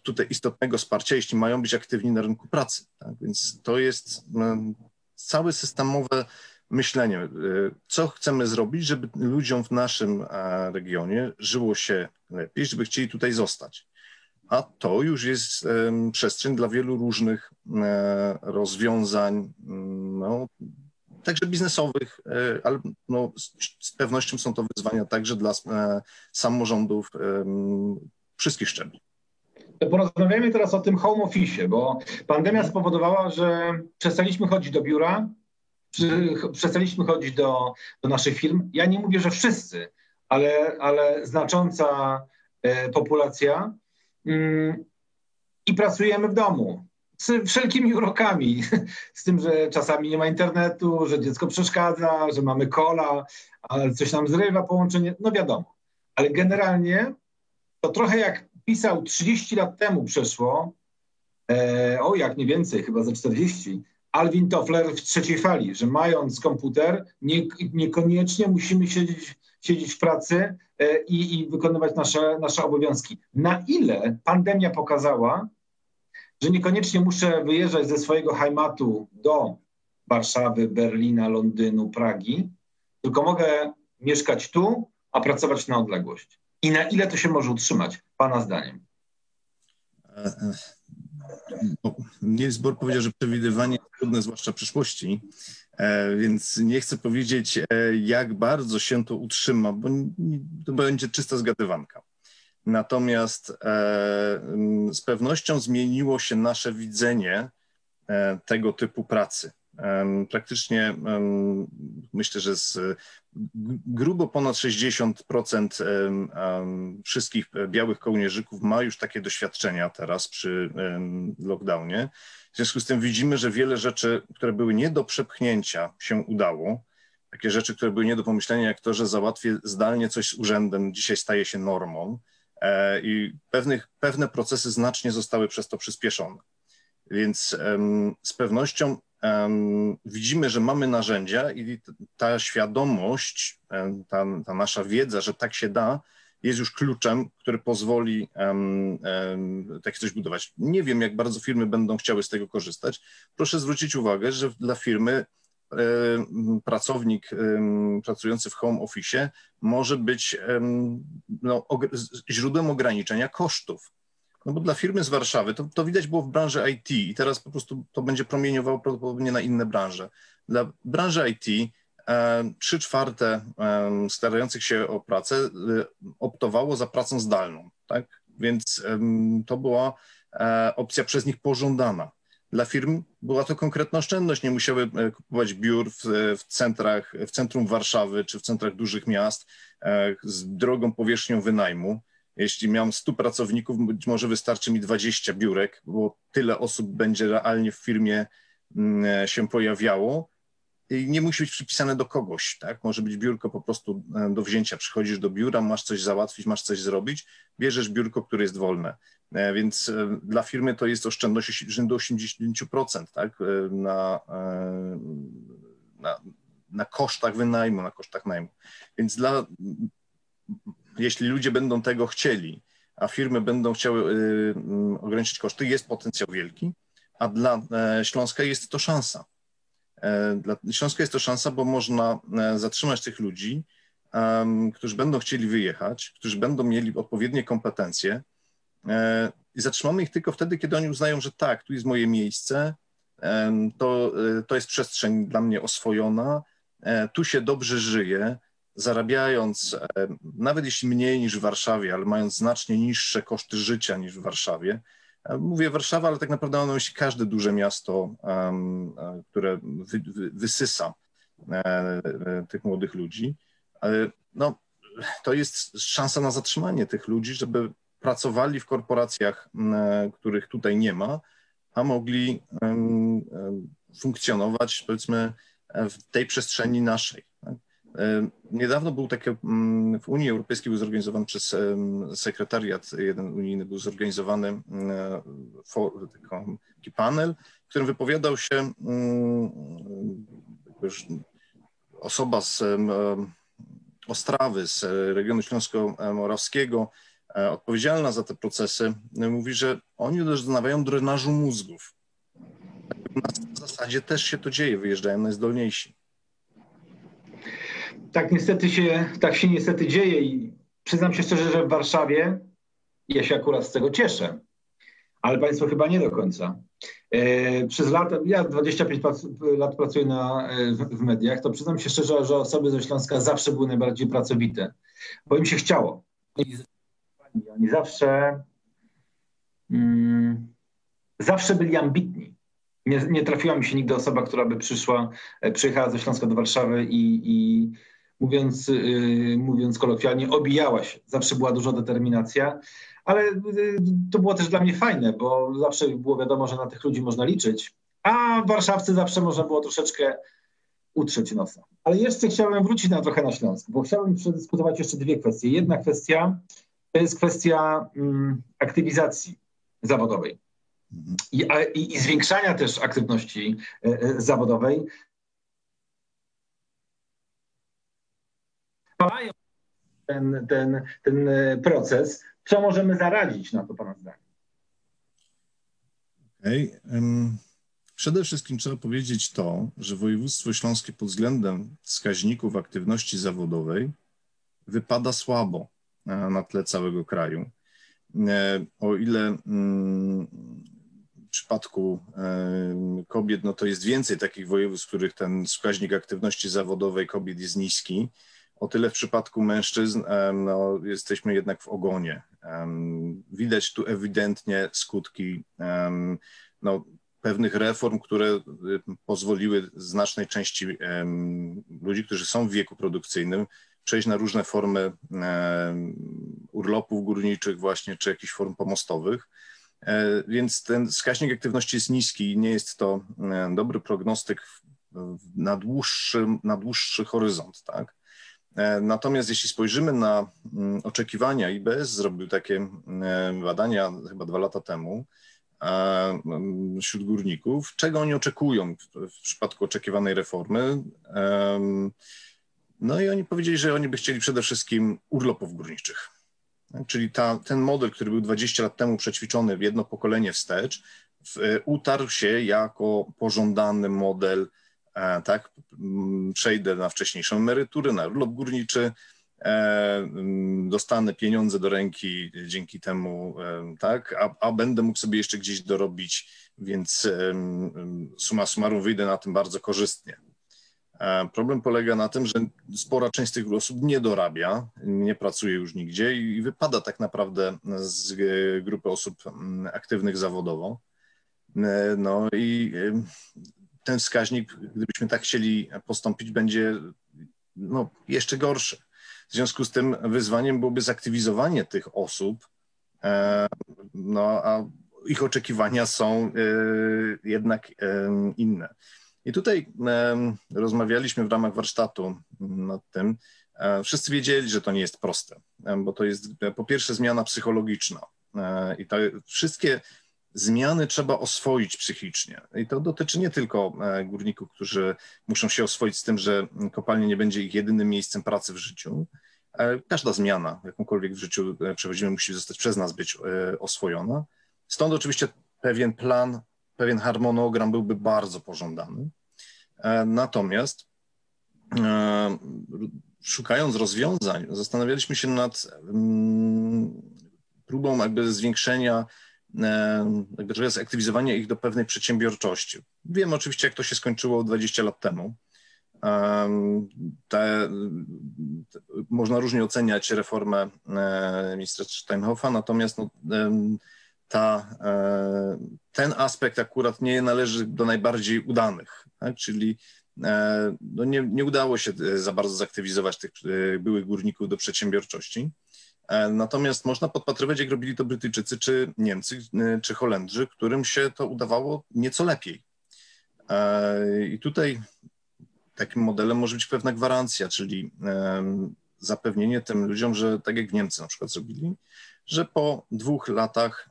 Speaker 4: tutaj istotnego wsparcia, jeśli mają być aktywni na rynku pracy. Tak? Więc to jest całe systemowe myślenie, co chcemy zrobić, żeby ludziom w naszym regionie żyło się lepiej, żeby chcieli tutaj zostać a to już jest przestrzeń dla wielu różnych e, rozwiązań, mm, no, także biznesowych, e, ale no, z pewnością są to wyzwania także dla e, samorządów wszystkich szczebli.
Speaker 1: Porozmawiajmy teraz o tym home office, bo pandemia spowodowała, że przestaliśmy chodzić do biura, przestaliśmy chodzić do, do naszych firm. Ja nie mówię, że wszyscy, ale, ale znacząca populacja i pracujemy w domu z wszelkimi urokami. *laughs* Z tym, że czasami nie ma internetu, że dziecko przeszkadza, że mamy kola, ale coś nam zrywa połączenie. No wiadomo. Ale generalnie to trochę jak pisał 30 lat temu przeszło, e, o jak nie więcej, chyba za 40, Alvin Toffler w trzeciej fali, że mając komputer, nie, niekoniecznie musimy siedzieć, siedzieć w pracy i, i wykonywać nasze, nasze obowiązki. Na ile pandemia pokazała, że niekoniecznie muszę wyjeżdżać ze swojego hajmatu do Warszawy, Berlina, Londynu, Pragi, tylko mogę mieszkać tu, a pracować na odległość. I na ile to się może utrzymać, Pana zdaniem?
Speaker 4: E, e, Niels Bohr powiedział, że przewidywanie jest trudne, zwłaszcza przyszłości, e, więc nie chcę powiedzieć, e, jak bardzo się to utrzyma, bo to będzie czysta zgadywanka. Natomiast e, z pewnością zmieniło się nasze widzenie tego typu pracy. Praktycznie myślę, że z grubo ponad 60% wszystkich białych kołnierzyków ma już takie doświadczenia teraz przy lockdownie. W związku z tym widzimy, że wiele rzeczy, które były nie do przepchnięcia, się udało. Takie rzeczy, które były nie do pomyślenia, jak to, że załatwię zdalnie coś z urzędem, dzisiaj staje się normą e, i pewnych, pewne procesy znacznie zostały przez to przyspieszone. Więc z pewnością widzimy, że mamy narzędzia i ta świadomość, ta, ta nasza wiedza, że tak się da, jest już kluczem, który pozwoli um, um, takie coś budować. Nie wiem, jak bardzo firmy będą chciały z tego korzystać. Proszę zwrócić uwagę, że dla firmy pracownik pracujący w home office może być no, źródłem ograniczenia kosztów. No bo dla firmy z Warszawy, to, to widać było w branży IT i teraz po prostu to będzie promieniowało prawdopodobnie na inne branże. Dla branży IT trzy czwarte starających się o pracę y, optowało za pracą zdalną, tak? Więc to była e, opcja przez nich pożądana. Dla firm była to konkretna oszczędność. Nie musiały e, kupować biur w, w, centrach, w centrum Warszawy czy w centrach dużych miast e, z drogą powierzchnią wynajmu. Jeśli miałem 100 pracowników, być może wystarczy mi 20 biurek, bo tyle osób będzie realnie w firmie mm, się pojawiało i nie musi być przypisane do kogoś, tak? Może być biurko po prostu e, do wzięcia. Przychodzisz do biura, masz coś załatwić, masz coś zrobić, bierzesz biurko, które jest wolne. E, więc e, dla firmy to jest oszczędność rzędu 80%, tak? Na, na, na kosztach wynajmu, na kosztach najmu. Więc dla, jeśli ludzie będą tego chcieli, a firmy będą chciały ograniczyć koszty, jest potencjał wielki, a dla Śląska jest to szansa. E, dla Śląska jest to szansa, bo można e, zatrzymać tych ludzi, którzy będą chcieli wyjechać, którzy będą mieli odpowiednie kompetencje e, i zatrzymamy ich tylko wtedy, kiedy oni uznają, że tak, tu jest moje miejsce, to, to jest przestrzeń dla mnie oswojona, tu się dobrze żyje, zarabiając nawet jeśli mniej niż w Warszawie, ale mając znacznie niższe koszty życia niż w Warszawie, Mówię Warszawa, ale tak naprawdę mam myśli każde duże miasto, e, które wy, wy, wysysa e, e, tych młodych ludzi. No, to jest szansa na zatrzymanie tych ludzi, żeby pracowali w korporacjach, których tutaj nie ma, a mogli funkcjonować, powiedzmy, w tej przestrzeni naszej. Niedawno był taki, mm, w Unii Europejskiej był zorganizowany przez sekretariat, jeden unijny był zorganizowany taki panel, w którym wypowiadał się mm, osoba z Ostrawy, z regionu śląsko-morawskiego, e, odpowiedzialna za te procesy, mówi, że oni doznawają drenażu mózgów. W zasadzie też się to dzieje, wyjeżdżają najzdolniejsi
Speaker 1: tak niestety się, tak się niestety dzieje i przyznam się szczerze, że w Warszawie ja się akurat z tego cieszę, ale Państwo chyba nie do końca. E, przez lata, ja 25 lat pracuję na, e, w, mediach, to przyznam się szczerze, że osoby ze Śląska zawsze były najbardziej pracowite, bo im się chciało. Oni zawsze, mm, zawsze byli ambitni. Nie, nie trafiła mi się nigdy osoba, która by przyszła, e, przyjechała ze Śląska do Warszawy i, i mówiąc, yy, mówiąc kolokwialnie, obijała się. Zawsze była duża determinacja, ale yy, to było też dla mnie fajne, bo zawsze było wiadomo, że na tych ludzi można liczyć, a w Warszawce zawsze można było troszeczkę utrzeć nosa. Ale jeszcze chciałem wrócić na trochę na Śląsk, bo chciałbym przedyskutować jeszcze dwie kwestie. Jedna kwestia to jest kwestia mm, aktywizacji zawodowej. I, i, i, zwiększania też aktywności e, e, zawodowej. Palają ten, ten, ten e, proces. Co możemy zaradzić na to, Pana zdanie?
Speaker 4: Okay. Przede wszystkim trzeba powiedzieć to, że województwo śląskie pod względem wskaźników aktywności zawodowej wypada słabo na tle całego kraju. O ile mm, w przypadku kobiet, no to jest więcej takich województw, w których ten wskaźnik aktywności zawodowej kobiet jest niski. O tyle w przypadku mężczyzn no, jesteśmy jednak w ogonie. Widać tu ewidentnie skutki no, pewnych reform, które y, pozwoliły znacznej części ludzi, którzy są w wieku produkcyjnym, przejść na różne formy urlopów górniczych właśnie, czy jakichś form pomostowych. E, więc ten wskaźnik aktywności jest niski i nie jest to e, dobry prognostyk na dłuższy, na dłuższy horyzont. Tak? E, natomiast jeśli spojrzymy na mm, oczekiwania, IBS zrobił takie badania chyba dwa lata temu, wśród górników, czego oni oczekują w przypadku oczekiwanej reformy. No i oni powiedzieli, że oni by chcieli przede wszystkim urlopów górniczych. Czyli ta, ten model, który był 20 lat temu przećwiczony w jedno pokolenie wstecz, utarł się jako pożądany model, e, tak, przejdę na wcześniejszą emeryturę, na urlop górniczy, e, dostanę pieniądze do ręki dzięki temu, e, tak, a, a, będę mógł sobie jeszcze gdzieś dorobić, więc suma summarum wyjdę na tym bardzo korzystnie. E, problem polega na tym, że spora część tych osób nie dorabia, nie pracuje już nigdzie i wypada tak naprawdę z grupy osób mm, aktywnych zawodowo. E, no i e, ten wskaźnik, gdybyśmy tak chcieli postąpić, będzie no, jeszcze gorszy. W związku z tym wyzwaniem byłoby zaktywizowanie tych osób, no a ich oczekiwania są jednak inne. I tutaj rozmawialiśmy w ramach warsztatu nad tym. E, wszyscy wiedzieli, że to nie jest proste, e, bo to jest e, po pierwsze zmiana psychologiczna i te wszystkie zmiany trzeba oswoić psychicznie. I to dotyczy nie tylko górników, którzy muszą się oswoić z tym, że kopalnia nie będzie ich jedynym miejscem pracy w życiu. Każda zmiana, jakąkolwiek w życiu przechodzimy, musi zostać przez nas być oswojona. Stąd oczywiście pewien plan pewien harmonogram byłby bardzo pożądany. E, natomiast e, szukając rozwiązań, zastanawialiśmy się nad mm, próbą jakby zwiększenia, e, jakby zaktywizowania ich do pewnej przedsiębiorczości. Wiem oczywiście, jak to się skończyło 20 lat temu. Te, te, można różnie oceniać reformę ministra Steinhoffa, natomiast no, ta, e, ten aspekt akurat nie należy do najbardziej udanych, tak? czyli e, no nie, nie udało się e, za bardzo zaktywizować tych byłych górników do przedsiębiorczości. Natomiast można podpatrywać, jak robili to Brytyjczycy, czy Niemcy, czy Holendrzy, którym się to udawało nieco lepiej. I tutaj takim modelem może być pewna gwarancja, czyli zapewnienie tym ludziom, że tak jak Niemcy na przykład zrobili, że po dwóch latach,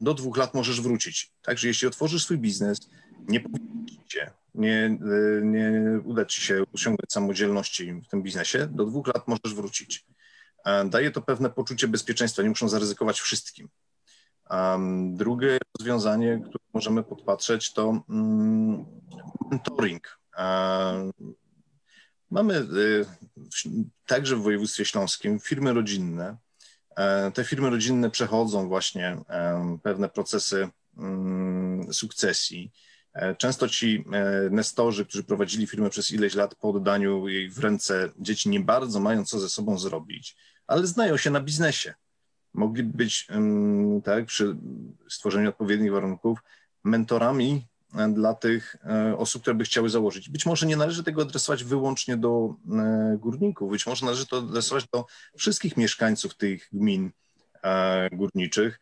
Speaker 4: do dwóch lat możesz wrócić. Także jeśli otworzysz swój biznes, nie cię, nie, nie uda ci się osiągnąć samodzielności w tym biznesie, do dwóch lat możesz wrócić. Daje to pewne poczucie bezpieczeństwa, nie muszą zaryzykować wszystkim. Drugie rozwiązanie, które możemy podpatrzeć, to mm, mentoring. Mamy y, także w województwie śląskim firmy rodzinne, E, te firmy rodzinne przechodzą właśnie e, pewne procesy mm, sukcesji. E, często ci nestorzy, którzy prowadzili firmę przez ileś lat po oddaniu jej w ręce dzieci, nie bardzo mają co ze sobą zrobić, ale znają się na biznesie. Mogliby być, tak, przy stworzeniu odpowiednich warunków, mentorami dla tych e, osób, które by chciały założyć. Być może nie należy tego adresować wyłącznie do e, górników, być może należy to adresować do wszystkich mieszkańców tych gmin e, górniczych.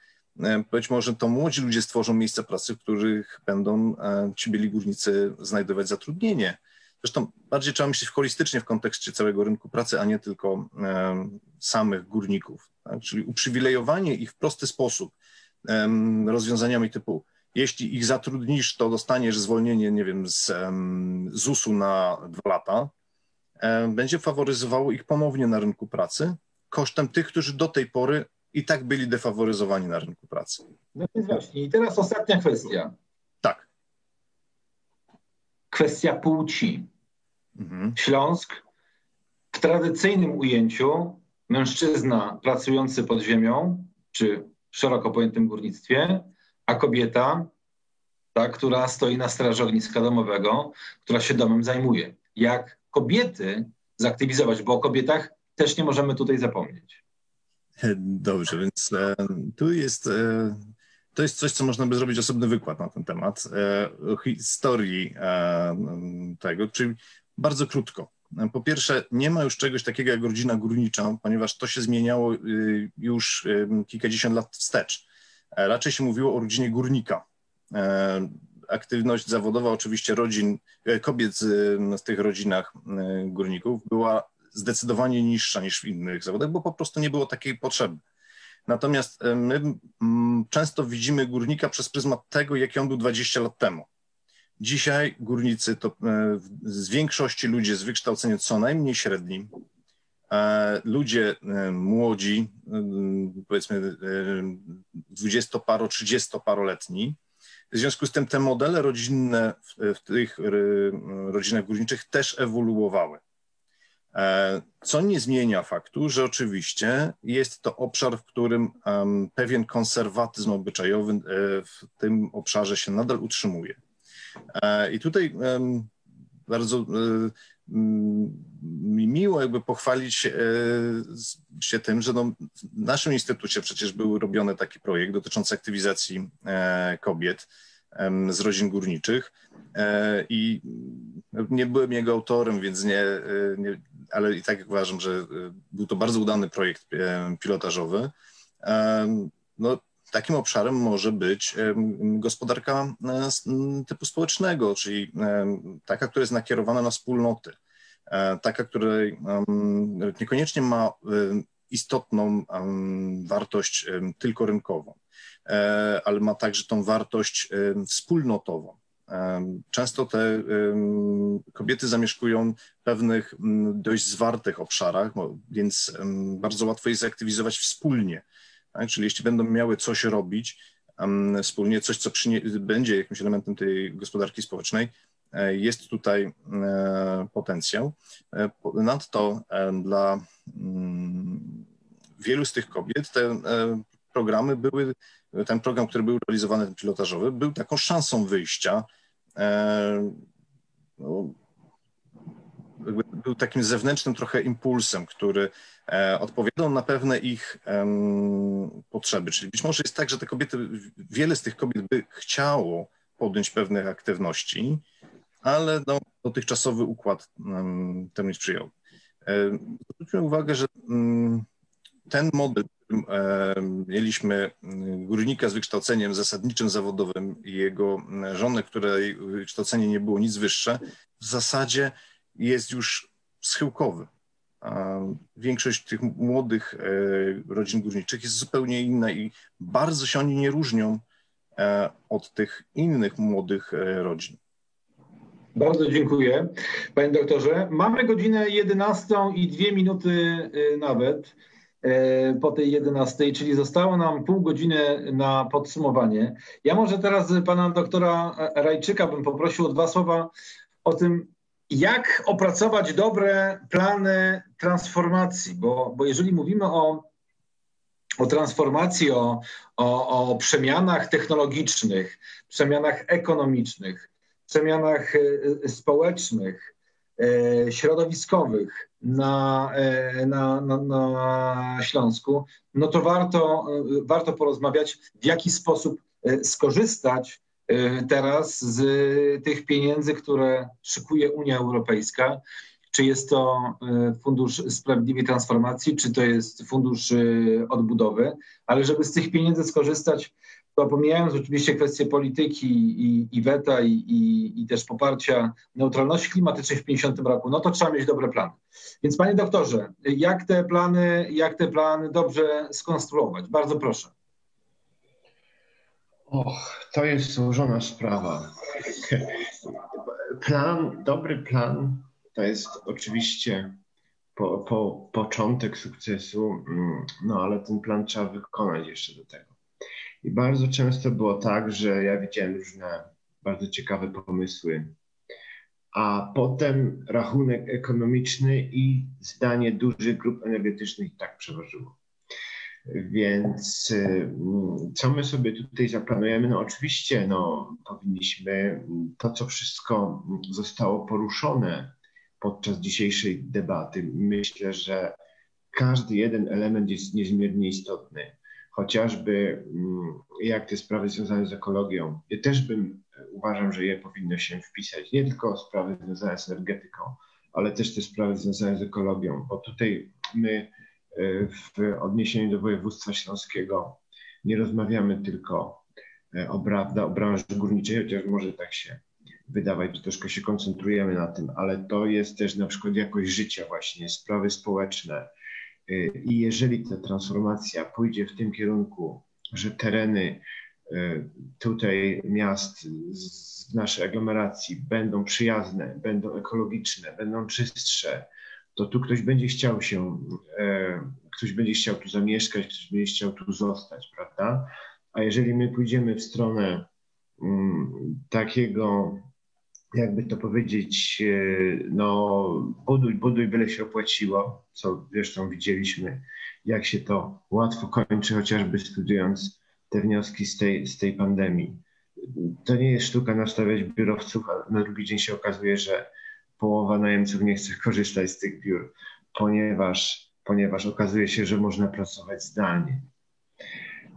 Speaker 4: Być może to młodzi ludzie stworzą miejsca pracy, w których będą ci byli górnicy znajdować zatrudnienie. Zresztą bardziej trzeba myśleć holistycznie w kontekście całego rynku pracy, a nie tylko samych górników. Tak? Czyli uprzywilejowanie ich w prosty sposób rozwiązaniami typu jeśli ich zatrudnisz, to dostaniesz zwolnienie, nie wiem, z ZUS-u na dwa lata. Będzie faworyzowało ich ponownie na rynku pracy kosztem tych, którzy do tej pory i tak byli defaworyzowani na rynku pracy.
Speaker 1: No więc właśnie. I teraz ostatnia kwestia. Kwestia płci. Mhm. Śląsk w tradycyjnym ujęciu mężczyzna pracujący pod ziemią, czy w szeroko pojętym górnictwie, a kobieta, ta, która stoi na straży ogniska domowego, która się domem zajmuje. Jak kobiety zaktywizować, bo o kobietach też nie możemy tutaj zapomnieć.
Speaker 4: Dobrze, więc e, tu jest, e, to jest coś, co można by zrobić osobny wykład na ten temat, e, historii e, tego, czyli bardzo krótko. Po pierwsze, nie ma już czegoś takiego jak rodzina górnicza, ponieważ to się zmieniało y, już y, kilkadziesiąt lat wstecz. E, raczej się mówiło o rodzinie górnika. Aktywność zawodowa oczywiście rodzin, kobiet z, tych rodzinach górników była zdecydowanie niższa niż w innych zawodach, bo po prostu nie było takiej potrzeby. Natomiast my mm, często widzimy górnika przez pryzmat tego, jaki on był 20 lat temu. Dzisiaj górnicy to z większości ludzie z wykształceniem co najmniej średnim, ludzie młodzi, powiedzmy dwudziestoparo, trzydziestoparoletni, w związku z tym te modele rodzinne w tych rodzinach górniczych też ewoluowały. E, co nie zmienia faktu, że oczywiście jest to obszar, w którym pewien konserwatyzm obyczajowy e, w tym obszarze się nadal utrzymuje. E, I tutaj bardzo mi miło jakby pochwalić się tym, że no, w naszym instytucie przecież był robiony taki projekt dotyczący aktywizacji kobiet z rodzin górniczych i nie byłem jego autorem, więc nie, nie, ale i tak uważam, że był to bardzo udany projekt pilotażowy. No, takim obszarem może być gospodarka typu społecznego, czyli taka, która jest nakierowana na wspólnoty, e, taka, której niekoniecznie ma istotną wartość tylko rynkową, e, ale ma także tą wartość wspólnotową. Często te kobiety zamieszkują w pewnych dość zwartych obszarach, więc bardzo łatwo je zaktywizować wspólnie. Tak? Czyli jeśli będą miały coś robić wspólnie, coś, co będzie jakimś elementem tej gospodarki społecznej, e, jest tutaj e, potencjał. E, Ponadto dla mm, wielu z tych kobiet te programy były, ten program, który był realizowany, ten pilotażowy, był taką szansą wyjścia no, był takim zewnętrznym trochę impulsem, który e, odpowiadał na pewne ich potrzeby. Czyli być może jest tak, że te kobiety, wiele z tych kobiet by chciało podjąć pewnych aktywności, ale no, dotychczasowy układ temu nie sprzyjał. E, zwróćmy uwagę, że mm, ten model, mieliśmy mm, górnika z wykształceniem zasadniczym zawodowym i jego mm, żonę, której wykształcenie nie było nic wyższe, w zasadzie jest już schyłkowy. Większość tych młodych e, rodzin górniczych jest zupełnie inna i bardzo się oni nie różnią e, od tych innych młodych e, rodzin.
Speaker 1: Bardzo dziękuję, panie doktorze. Mamy godzinę 11 i dwie minuty nawet. E, po tej 11, czyli zostało nam pół godziny na podsumowanie. Ja może teraz pana doktora Rajczyka bym poprosił o dwa słowa o tym, jak opracować dobre plany transformacji, bo, bo jeżeli mówimy o, o transformacji, o, o, o przemianach technologicznych, przemianach ekonomicznych, przemianach e, społecznych, e, środowiskowych, na, e, na, na, na Śląsku, no to warto, warto porozmawiać, w jaki sposób e, skorzystać e, teraz z tych pieniędzy, które szykuje Unia Europejska. Czy jest to Fundusz Sprawiedliwej Transformacji, czy to jest Fundusz Odbudowy, ale żeby z tych pieniędzy skorzystać to pomijając oczywiście kwestie polityki i, i weta i, i, i, też poparcia neutralności klimatycznej w 50 roku, no to trzeba mieć dobre plany. Więc panie doktorze, jak te plany, jak te plany dobrze skonstruować? Bardzo proszę.
Speaker 5: Och, to jest złożona sprawa. Plan, dobry plan to jest oczywiście po, po, początek sukcesu, mm, no ale ten plan trzeba wykonać jeszcze do tego. I bardzo często było tak, że ja widziałem różne bardzo ciekawe pomysły, a potem rachunek ekonomiczny i zdanie dużych grup energetycznych tak przeważyło. Więc mm, co my sobie tutaj zaplanujemy? No oczywiście no, powinniśmy to, co wszystko zostało poruszone podczas dzisiejszej debaty, myślę, że każdy jeden element jest niezmiernie istotny chociażby mm, jak te sprawy związane z ekologią. Ja też bym e, uważam, że je powinno się wpisać. Nie tylko sprawy związane z energetyką, ale też te sprawy związane z ekologią, bo tutaj my e, w odniesieniu do województwa śląskiego nie rozmawiamy tylko e, o, prawda, o branży górniczej, chociaż może tak się wydawać, że troszkę się koncentrujemy na tym, ale to jest też na przykład jakość życia właśnie, sprawy społeczne, I jeżeli ta transformacja pójdzie w tym kierunku, że tereny tutaj miast w naszej aglomeracji będą przyjazne, będą ekologiczne, będą czystsze, to tu ktoś będzie chciał się, ktoś będzie chciał tu zamieszkać, ktoś będzie chciał tu zostać, prawda? A jeżeli my pójdziemy w stronę mm, takiego, jakby to powiedzieć, e, no buduj, buduj, byle się opłaciło, co zresztą widzieliśmy, jak się to łatwo kończy, chociażby studiując te wnioski z tej, z tej pandemii. To nie jest sztuka nastawiać biurowców, a na drugi dzień się okazuje, że połowa najemców nie chce korzystać z tych biur, ponieważ, ponieważ okazuje się, że można pracować zdalnie.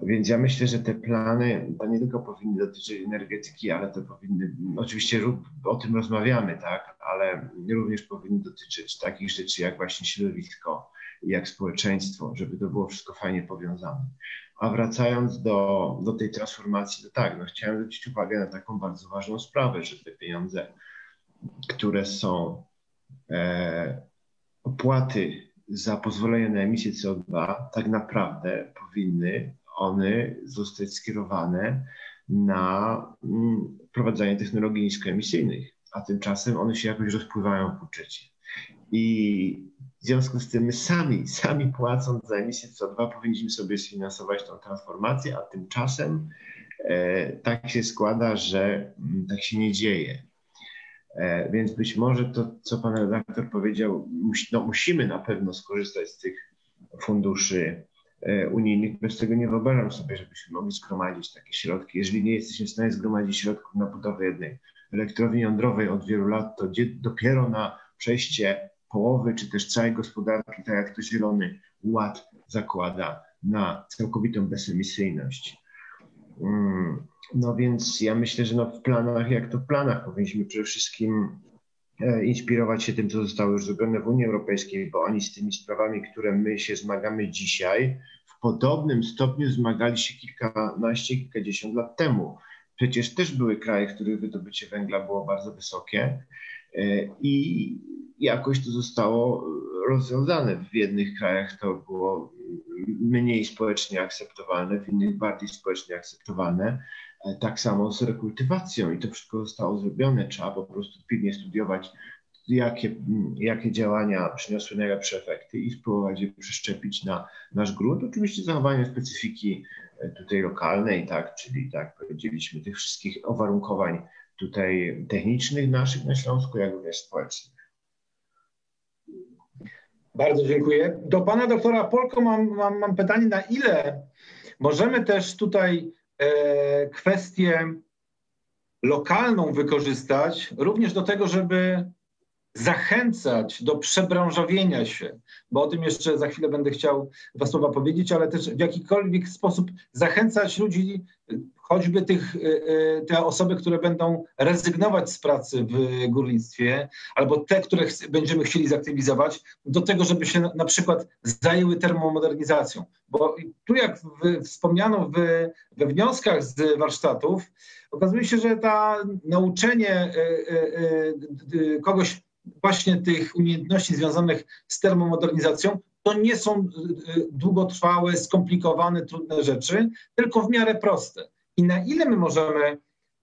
Speaker 5: Więc ja myślę, że te plany to nie tylko powinny dotyczyć energetyki, ale to powinny, oczywiście o tym rozmawiamy, tak, ale również powinny dotyczyć takich rzeczy jak właśnie środowisko, jak społeczeństwo, żeby to było wszystko fajnie powiązane. A wracając do, do tej transformacji, to tak, no chciałem zwrócić uwagę na taką bardzo ważną sprawę, że te pieniądze, które są e, opłaty za pozwolenie na emisję CO2, tak naprawdę powinny one zostać skierowane na mm, wprowadzanie technologii niskoemisyjnych, a tymczasem one się jakoś rozpływają w budżecie. I w związku z tym my sami, sami płacąc za emisję CO2 powinniśmy sobie sfinansować tą transformację, a tymczasem e, tak się składa, że m, tak się nie dzieje. E, więc być może to, co pan redaktor powiedział, no, musimy na pewno skorzystać z tych funduszy unijnych. Bez tego nie wyobrażam sobie, żebyśmy mogli zgromadzić takie środki. Jeżeli nie jesteśmy w stanie zgromadzić środków na budowę jednej elektrowni jądrowej od wielu lat, to dopiero na przejście połowy czy też całej gospodarki, tak jak to Zielony Ład zakłada, na całkowitą bezemisyjność. Mm, no więc ja myślę, że no w planach, jak to w planach, powinniśmy przede wszystkim E, inspirować się tym, co zostało już zrobione w Unii Europejskiej, bo oni z tymi sprawami, które my się zmagamy dzisiaj, w podobnym stopniu zmagali się kilkanaście, kilkadziesiąt lat temu. Przecież też były kraje, w których wydobycie węgla było bardzo wysokie e, i jakoś to zostało rozwiązane. W jednych krajach to było mniej społecznie akceptowalne, w innych bardziej społecznie akceptowalne. E, tak samo z rekultywacją i to wszystko zostało zrobione. Trzeba po prostu pilnie studiować, jakie, jakie działania przyniosły najlepsze efekty i spróbować je przeszczepić na nasz grunt. Oczywiście zachowanie specyfiki e, tutaj lokalnej, tak, czyli tak powiedzieliśmy, tych wszystkich uwarunkowań tutaj technicznych naszych na Śląsku, jak również społecznych.
Speaker 1: Bardzo dziękuję. Do pana doktora Polko mam, mam, mam pytanie, na ile możemy też tutaj kwestię lokalną wykorzystać również do tego, żeby zachęcać do przebranżowienia się, bo o tym jeszcze za chwilę będę chciał dwa słowa powiedzieć, ale też w jakikolwiek sposób zachęcać ludzi, choćby tych, e, e, te osoby, które będą rezygnować z pracy w górnictwie, albo te, które będziemy chcieli zaktywizować, do tego, żeby się na przykład zajęły termomodernizacją. Bo tu, jak wspomniano w, we wnioskach z warsztatów, okazuje się, że ta nauczenie e, kogoś właśnie tych umiejętności związanych z termomodernizacją, to nie są długotrwałe, skomplikowane, trudne rzeczy, tylko w miarę proste i na ile my możemy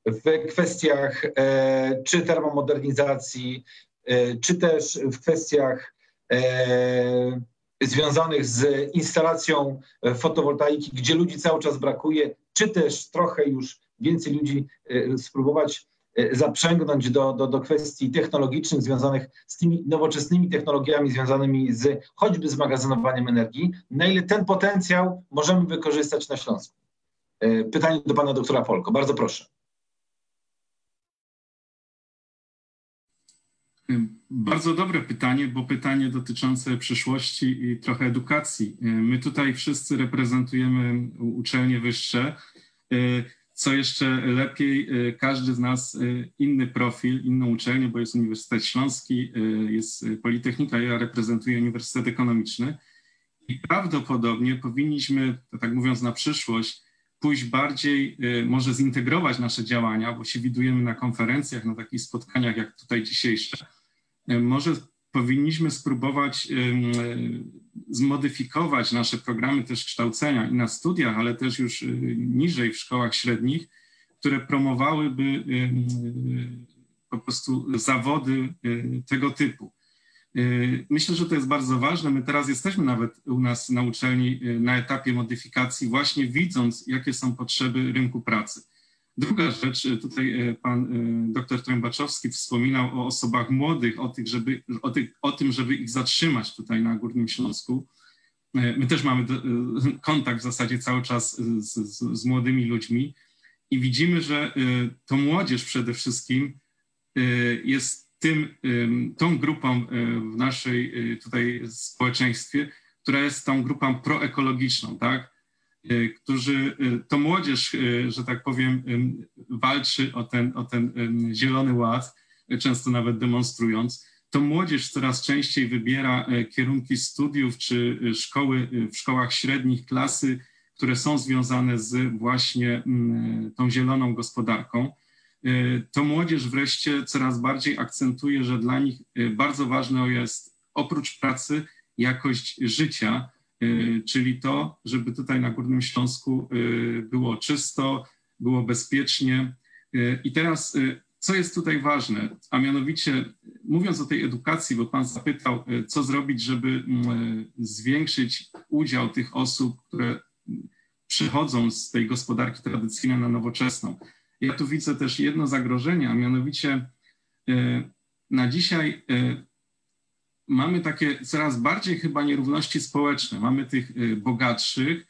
Speaker 1: w kwestiach e, czy termomodernizacji, e, czy też w kwestiach e, związanych z instalacją fotowoltaiki, gdzie ludzi cały czas brakuje, czy też trochę już więcej ludzi spróbować zaprzęgnąć do, do, do kwestii technologicznych związanych z tymi nowoczesnymi technologiami związanymi z choćby z magazynowaniem energii, na ile ten potencjał możemy wykorzystać na Śląsku. E, pytanie do pana doktora Polko. Bardzo proszę.
Speaker 3: Bardzo dobre pytanie, bo pytanie dotyczące przyszłości i trochę edukacji. E, my tutaj wszyscy reprezentujemy uczelnie wyższe. E, co jeszcze lepiej, każdy z nas inny profil, inną uczelnię, bo jest Uniwersytet Śląski, jest Politechnika, ja reprezentuję Uniwersytet Ekonomiczny. I prawdopodobnie powinniśmy, tak mówiąc na przyszłość, pójść bardziej, y, może zintegrować nasze działania, bo się widujemy na konferencjach, na takich spotkaniach jak tutaj dzisiejsze, y, może powinniśmy spróbować zmodyfikować nasze programy też kształcenia i na studiach, ale też już niżej w szkołach średnich, które promowałyby po prostu zawody tego typu. Myślę, że to jest bardzo ważne. My teraz jesteśmy nawet u nas na uczelni na etapie modyfikacji, właśnie widząc, jakie są potrzeby rynku pracy. Druga rzecz, tutaj e, pan dr Trębaczowski wspominał o osobach młodych, o, tych, żeby, o, tych, o tym, żeby ich zatrzymać tutaj na Górnym Śląsku. My też mamy kontakt w zasadzie cały czas z, z, z młodymi ludźmi i widzimy, że to młodzież przede wszystkim jest tym, tą grupą w naszej tutaj społeczeństwie, która jest tą grupą proekologiczną, tak? Y, którzy, y, to młodzież, y, że tak powiem, walczy o ten, o ten zielony ład, często nawet demonstrując. To młodzież coraz częściej wybiera kierunki studiów czy szkoły w szkołach średnich, klasy, które są związane z właśnie tą zieloną gospodarką. To młodzież wreszcie coraz bardziej akcentuje, że dla nich bardzo ważne jest oprócz pracy jakość życia, Y, czyli to, żeby tutaj na Górnym Śląsku było czysto, było bezpiecznie. I teraz, co jest tutaj ważne, a mianowicie mówiąc o tej edukacji, bo Pan zapytał, co zrobić, żeby zwiększyć udział tych osób, które przychodzą z tej gospodarki tradycyjnej na nowoczesną. Ja tu widzę też jedno zagrożenie, a mianowicie na dzisiaj mamy takie coraz bardziej chyba nierówności społeczne. Mamy tych y, bogatszych,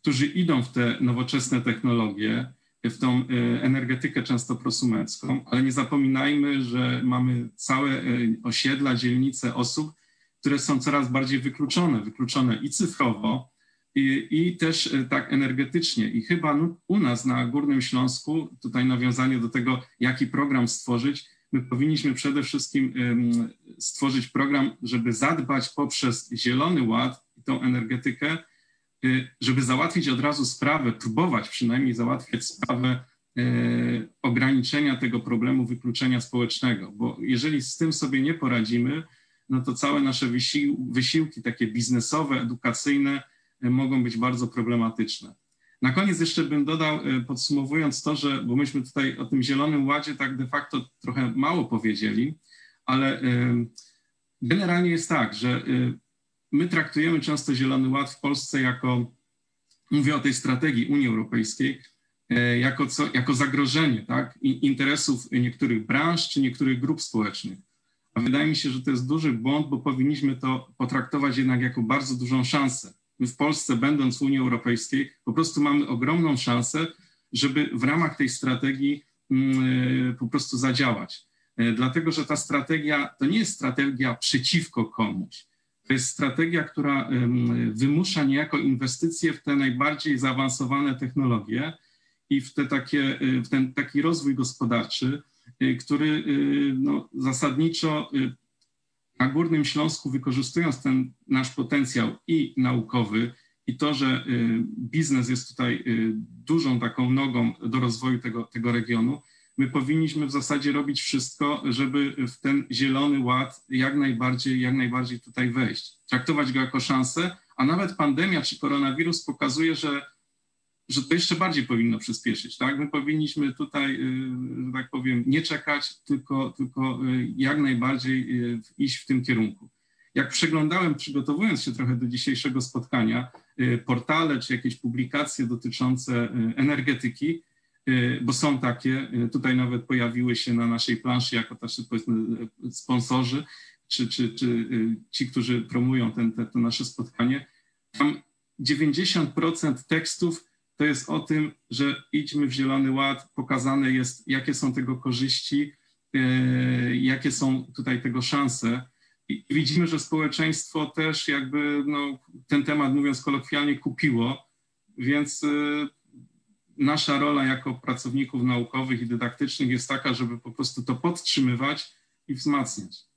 Speaker 3: którzy idą w te nowoczesne technologie, w tą energetykę często prosumencką, ale nie zapominajmy, że mamy całe osiedla, dzielnice osób, które są coraz bardziej wykluczone, wykluczone i cyfrowo, i, i też tak energetycznie. I chyba u nas na Górnym Śląsku, tutaj nawiązanie do tego, jaki program stworzyć, my powinniśmy przede wszystkim stworzyć program, żeby zadbać poprzez Zielony Ład i tą energetykę, y, żeby załatwić od razu sprawę, próbować przynajmniej załatwiać sprawę y, ograniczenia tego problemu wykluczenia społecznego, bo jeżeli z tym sobie nie poradzimy, no to całe nasze wysiłki takie biznesowe, edukacyjne mogą być bardzo problematyczne. Na koniec jeszcze bym dodał, e, podsumowując to, że, bo myśmy tutaj o tym Zielonym Ładzie tak de facto trochę mało powiedzieli, ale e, generalnie jest tak, że e, my traktujemy często Zielony Ład w Polsce jako, mówię o tej strategii Unii Europejskiej, jako, co, jako zagrożenie tak, interesów niektórych branż czy niektórych grup społecznych. A wydaje mi się, że to jest duży błąd, bo powinniśmy to potraktować jednak jako bardzo dużą szansę my w Polsce, będąc w Unii Europejskiej, po prostu mamy ogromną szansę, żeby w ramach tej strategii mm, e, po prostu zadziałać. E, dlatego, że ta strategia to nie jest strategia przeciwko komuś. To jest strategia, która wymusza niejako inwestycje w te najbardziej zaawansowane technologie i w, te takie, e, w ten taki rozwój gospodarczy, który no, zasadniczo na Górnym Śląsku, wykorzystując ten nasz potencjał i naukowy, i to, że y, biznes jest tutaj y, dużą taką nogą do rozwoju tego, tego regionu, my powinniśmy w zasadzie robić wszystko, żeby w ten zielony ład jak najbardziej, jak najbardziej tutaj wejść. Traktować go jako szansę, a nawet pandemia czy koronawirus pokazuje, że że to jeszcze bardziej powinno przyspieszyć. Tak? My powinniśmy tutaj, y, że tak powiem, nie czekać, tylko, tylko y, jak najbardziej y, iść w tym kierunku. Jak przeglądałem, przygotowując się trochę do dzisiejszego spotkania, portale czy jakieś publikacje dotyczące energetyki, bo są takie, tutaj nawet pojawiły się na naszej planszy jako tacy sponsorzy, czy, czy, czy ci, którzy promują ten, te, to nasze spotkanie. Tam 90% tekstów to jest o tym, że idźmy w Zielony Ład, pokazane jest, jakie są tego korzyści, e, jakie są tutaj tego szanse. I widzimy, że społeczeństwo też jakby no, ten temat, mówiąc kolokwialnie, kupiło, więc e, nasza rola jako pracowników naukowych i dydaktycznych jest taka, żeby po prostu to podtrzymywać i wzmacniać.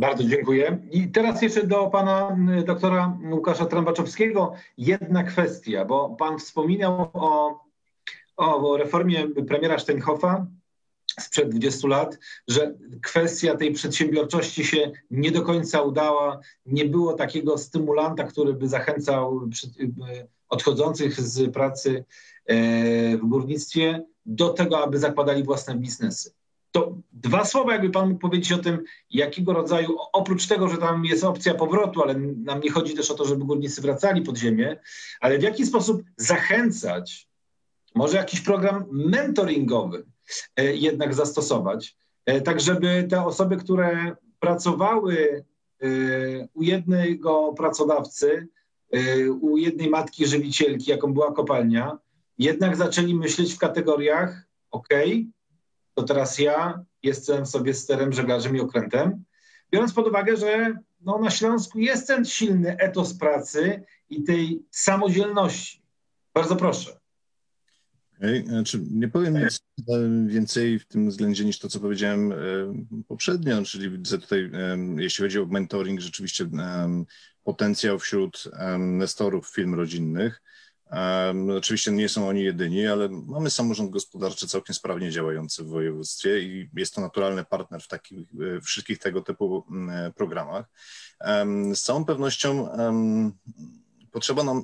Speaker 1: Bardzo dziękuję. I teraz jeszcze do pana doktora Łukasza Trąbaczowskiego jedna kwestia, bo pan wspominał o, o reformie premiera Steinhoffa sprzed 20 lat, że kwestia tej przedsiębiorczości się nie do końca udała. Nie było takiego stymulanta, który by zachęcał odchodzących z pracy e, w górnictwie do tego, aby zakładali własne biznesy. To dwa słowa, jakby Pan mógł powiedzieć o tym, jakiego rodzaju, oprócz tego, że tam jest opcja powrotu, ale nam nie chodzi też o to, żeby górnicy wracali pod ziemię, ale w jaki sposób zachęcać, może jakiś program mentoringowy e, jednak zastosować, e, tak żeby te osoby, które pracowały u jednego pracodawcy, u jednej matki żywicielki, jaką była kopalnia, jednak zaczęli myśleć w kategoriach: OK, to teraz ja jestem sobie sterem, żeglarzem i okrętem. Biorąc pod uwagę, że no, na Śląsku jest ten silny etos pracy i tej samodzielności. Bardzo proszę.
Speaker 4: Okay. Znaczy, nie powiem nic więcej w tym względzie niż to, co powiedziałem poprzednio, czyli widzę tutaj, jeśli chodzi o mentoring, rzeczywiście potencjał wśród nestorów firm rodzinnych. Oczywiście nie są oni jedyni, ale mamy samorząd gospodarczy całkiem sprawnie działający w województwie i jest to naturalny partner w takich w wszystkich tego typu programach. Z całą pewnością potrzeba nam e,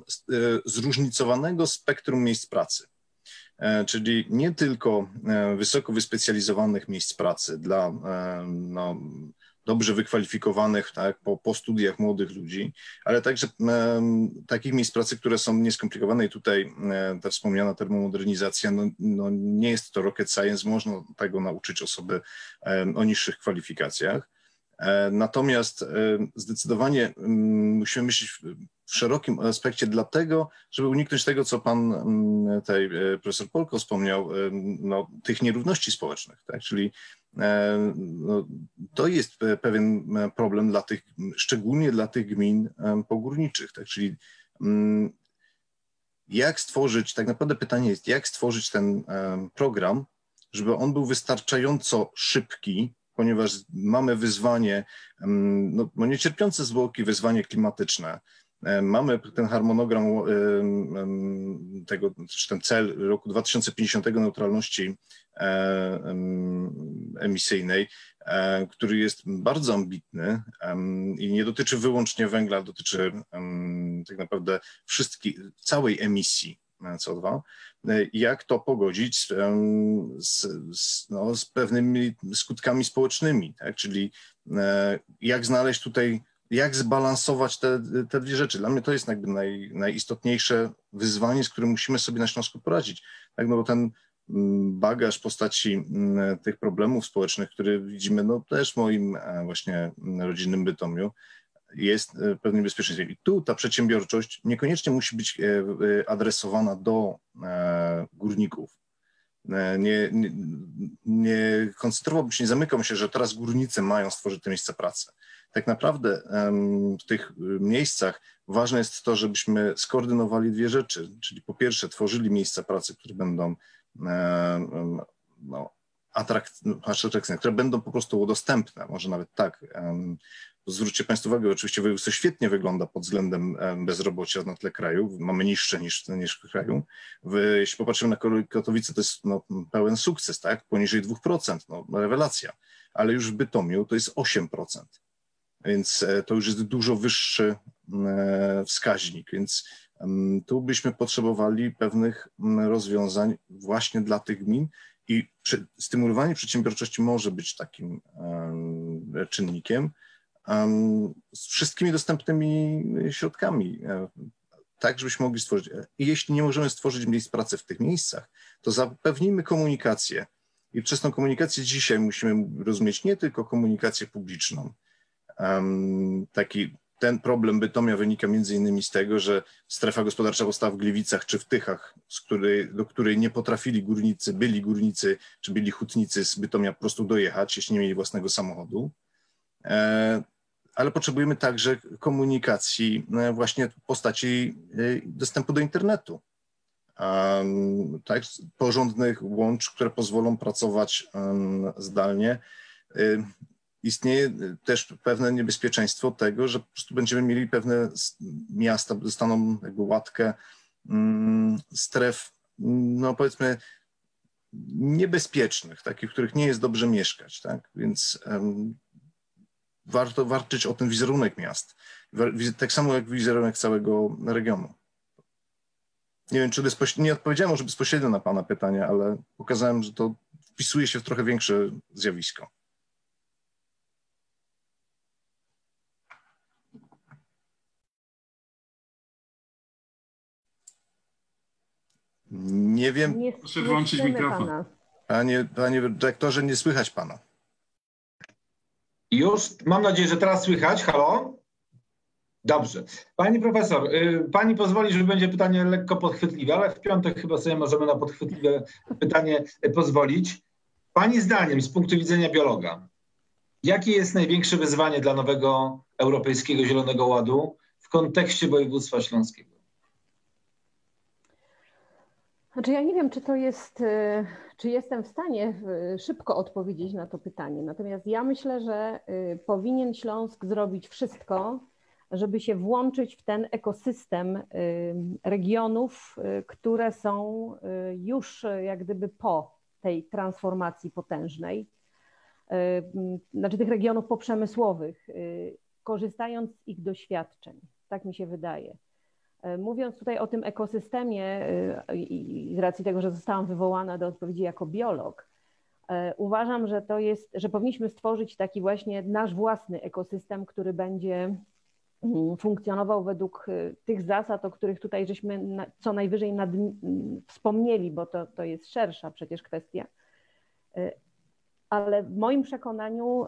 Speaker 4: zróżnicowanego spektrum miejsc pracy. E, czyli nie tylko e, wysoko wyspecjalizowanych miejsc pracy dla no, dobrze wykwalifikowanych tak, po, po studiach młodych ludzi, ale także e, takich miejsc pracy, które są nieskomplikowane i tutaj e, ta wspomniana termomodernizacja, no, no, nie jest to rocket science, można tego nauczyć osoby e, o niższych kwalifikacjach. E, natomiast e, zdecydowanie musimy myśleć w szerokim aspekcie dlatego, żeby uniknąć tego, co pan tutaj e, profesor Polko wspomniał, no, tych nierówności społecznych, tak? czyli no, to jest pewien problem dla tych, szczególnie dla tych gmin pogórniczych, tak? czyli jak stworzyć, tak naprawdę pytanie jest, jak stworzyć ten program, żeby on był wystarczająco szybki, ponieważ mamy wyzwanie, no, no niecierpiące zwłoki wyzwanie klimatyczne. Mamy ten harmonogram tego, czy ten cel roku 2050 neutralności e, emisyjnej, e, który jest bardzo ambitny i nie dotyczy wyłącznie węgla, dotyczy tak naprawdę wszystkich, całej emisji CO2, jak to pogodzić z, z, z, no, z pewnymi skutkami społecznymi, tak? czyli e, jak znaleźć tutaj, jak zbalansować te, te dwie rzeczy. Dla mnie to jest jakby naj, najistotniejsze wyzwanie, z którym musimy sobie na Śląsku poradzić. Tak? No bo ten mm, bagaż postaci mm, tych problemów społecznych, które widzimy no, też w moim e, właśnie rodzinnym Bytomiu, jest e, pewnym bezpieczeństwem. I tu ta przedsiębiorczość niekoniecznie musi być e, e, adresowana do górników. Nie, nie, nie koncentrowałbym się, nie zamykam się, że teraz górnicy mają stworzyć te miejsca pracy. Tak naprawdę w tych miejscach ważne jest to, żebyśmy skoordynowali dwie rzeczy, czyli po pierwsze tworzyli miejsca pracy, które będą no, atrakcyjne, które będą po prostu dostępne, może nawet tak, Zwróćcie Państwo uwagę, oczywiście województwo świetnie wygląda pod względem bezrobocia na tle kraju, mamy niższe niż, niż w kraju. jeśli popatrzymy na Katowice, to jest no, pełen sukces, tak? Poniżej 2%, no, rewelacja. Ale już w Bytomiu to jest 8%. Więc e, to już jest dużo wyższy e, wskaźnik, więc tu byśmy potrzebowali pewnych rozwiązań właśnie dla tych gmin i stymulowanie przedsiębiorczości może być takim czynnikiem, z wszystkimi dostępnymi środkami, e, tak żebyśmy mogli stworzyć. I jeśli nie możemy stworzyć miejsc pracy w tych miejscach, to zapewnijmy komunikację. I przez tą komunikację dzisiaj musimy rozumieć nie tylko komunikację publiczną. Taki, ten problem Bytomia wynika między innymi z tego, że strefa gospodarcza powstała w Gliwicach czy w Tychach, której, do której nie potrafili górnicy, byli górnicy czy byli hutnicy z Bytomia po prostu dojechać, jeśli nie mieli własnego samochodu. Ale potrzebujemy także komunikacji e, właśnie w postaci e, dostępu do internetu. tak, porządnych łącz, które pozwolą pracować zdalnie. E, istnieje też pewne niebezpieczeństwo tego, że po prostu będziemy mieli pewne miasta, dostaną jakby łatkę mm, stref, no powiedzmy, niebezpiecznych, takich, w których nie jest dobrze mieszkać, tak? Więc warto warczyć o ten wizerunek miast. Tak samo jak wizerunek całego regionu. Nie wiem, czy nie odpowiedziałem może bezpośrednio na Pana pytanie, ale pokazałem, że to wpisuje się w trochę większe zjawisko. Nie wiem.
Speaker 2: Nie,
Speaker 3: Proszę włączyć mikrofon. Pana.
Speaker 4: Panie, panie dyrektorze, nie słychać Pana.
Speaker 1: Już, mam nadzieję, że teraz słychać. Halo? Dobrze. Pani profesor, y, pani pozwoli, że będzie pytanie lekko podchwytliwe, ale w piątek chyba sobie możemy na podchwytliwe pytanie pozwolić. Pani zdaniem, z punktu widzenia biologa, jakie jest największe wyzwanie dla nowego Europejskiego Zielonego Ładu w kontekście województwa śląskiego?
Speaker 2: Znaczy ja nie wiem, czy to jest, y, czy jestem w stanie y, szybko odpowiedzieć na to pytanie. Natomiast ja myślę, że powinien Śląsk zrobić wszystko, żeby się włączyć w ten ekosystem y, regionów, y, które są y, już jak gdyby po tej transformacji potężnej, znaczy tych regionów poprzemysłowych, korzystając z ich doświadczeń. Tak mi się wydaje. Mówiąc tutaj o tym ekosystemie i z racji tego, że zostałam wywołana do odpowiedzi jako biolog, uważam, że to jest, że powinniśmy stworzyć taki właśnie nasz własny ekosystem, który będzie Mm, funkcjonował według tych zasad, o których tutaj żeśmy co najwyżej nad, wspomnieli, bo to, to jest szersza przecież kwestia. Ale w moim przekonaniu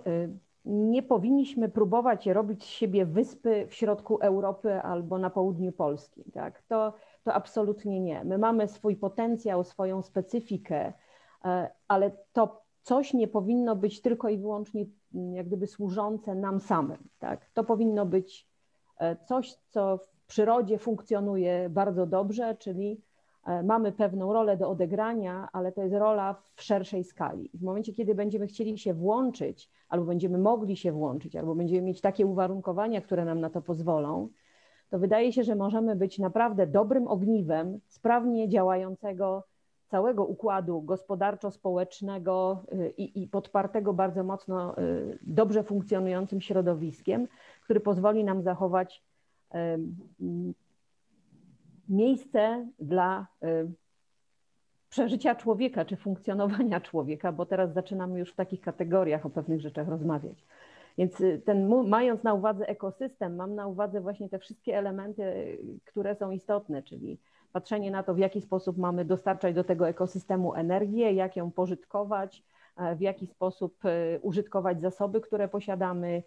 Speaker 2: nie powinniśmy próbować robić z siebie wyspy w środku Europy albo na południu Polski. Tak? To, to absolutnie nie. My mamy swój potencjał, swoją specyfikę, ale to coś nie powinno być tylko i wyłącznie mm, jak gdyby służące nam samym. Tak? To powinno być E, coś, co w przyrodzie funkcjonuje bardzo dobrze, czyli e, mamy pewną rolę do odegrania, ale to jest rola w szerszej skali. W momencie, kiedy będziemy chcieli się włączyć, albo będziemy mogli się włączyć, albo będziemy mieć takie uwarunkowania, które nam na to pozwolą, to wydaje się, że możemy być naprawdę dobrym ogniwem sprawnie działającego całego układu gospodarczo-społecznego y, i, i podpartego bardzo mocno y, dobrze funkcjonującym środowiskiem, który pozwoli nam zachować miejsce dla przeżycia człowieka czy funkcjonowania *laughs* człowieka, bo teraz zaczynamy już w takich kategoriach o pewnych rzeczach rozmawiać. Więc y, ten, mając na uwadze ekosystem, mam na uwadze właśnie te wszystkie elementy, które są istotne, czyli patrzenie na to, w jaki sposób mamy dostarczać do tego ekosystemu energię, jak ją pożytkować, e, w jaki sposób e, użytkować zasoby, które posiadamy,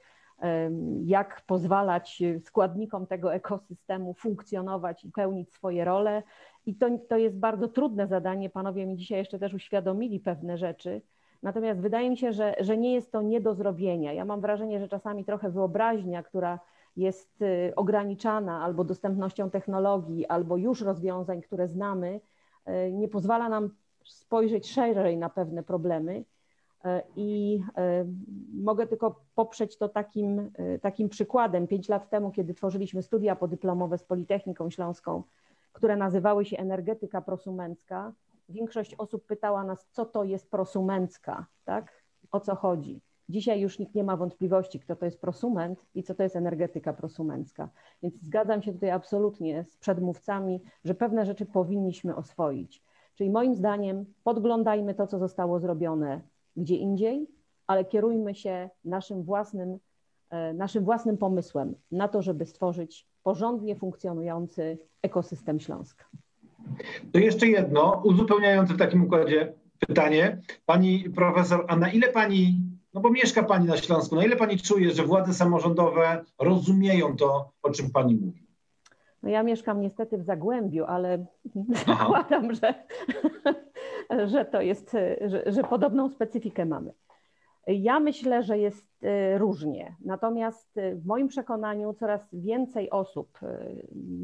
Speaker 2: jak pozwalać składnikom tego ekosystemu funkcjonować i pełnić swoje role. I to, to jest bardzo trudne zadanie. Panowie mi dzisiaj jeszcze też uświadomili pewne rzeczy. Natomiast wydaje mi się, że, że nie jest to nie do zrobienia. Ja mam wrażenie, że czasami trochę wyobraźnia, która jest y, ograniczana albo dostępnością technologii, albo już rozwiązań, które znamy, y, nie pozwala nam spojrzeć szerzej na pewne problemy. E, I e, mogę tylko poprzeć to takim, e, takim przykładem. Pięć lat temu, kiedy tworzyliśmy studia podyplomowe z Politechniką Śląską, które nazywały się Energetyka Prosumencka, większość osób pytała nas, co to jest prosumencka, tak? O co chodzi? Dzisiaj już nikt nie ma wątpliwości, kto to jest prosument i co to jest energetyka prosumencka. Więc zgadzam się tutaj absolutnie z przedmówcami, że pewne rzeczy powinniśmy oswoić. Czyli moim zdaniem podglądajmy to, co zostało zrobione gdzie indziej, ale kierujmy się naszym własnym, e, naszym własnym pomysłem na to, żeby stworzyć porządnie funkcjonujący ekosystem Śląska.
Speaker 1: To jeszcze jedno, uzupełniające w takim układzie pytanie. Pani profesor, a na ile pani, no bo mieszka pani na Śląsku, na ile pani czuje, że władze samorządowe rozumieją to, o czym pani mówi?
Speaker 2: No ja mieszkam niestety w Zagłębiu, ale Aha. zakładam, że, że to jest, że, że podobną specyfikę mamy. Ja myślę, że jest e, różnie. Natomiast e, w moim przekonaniu coraz więcej osób e,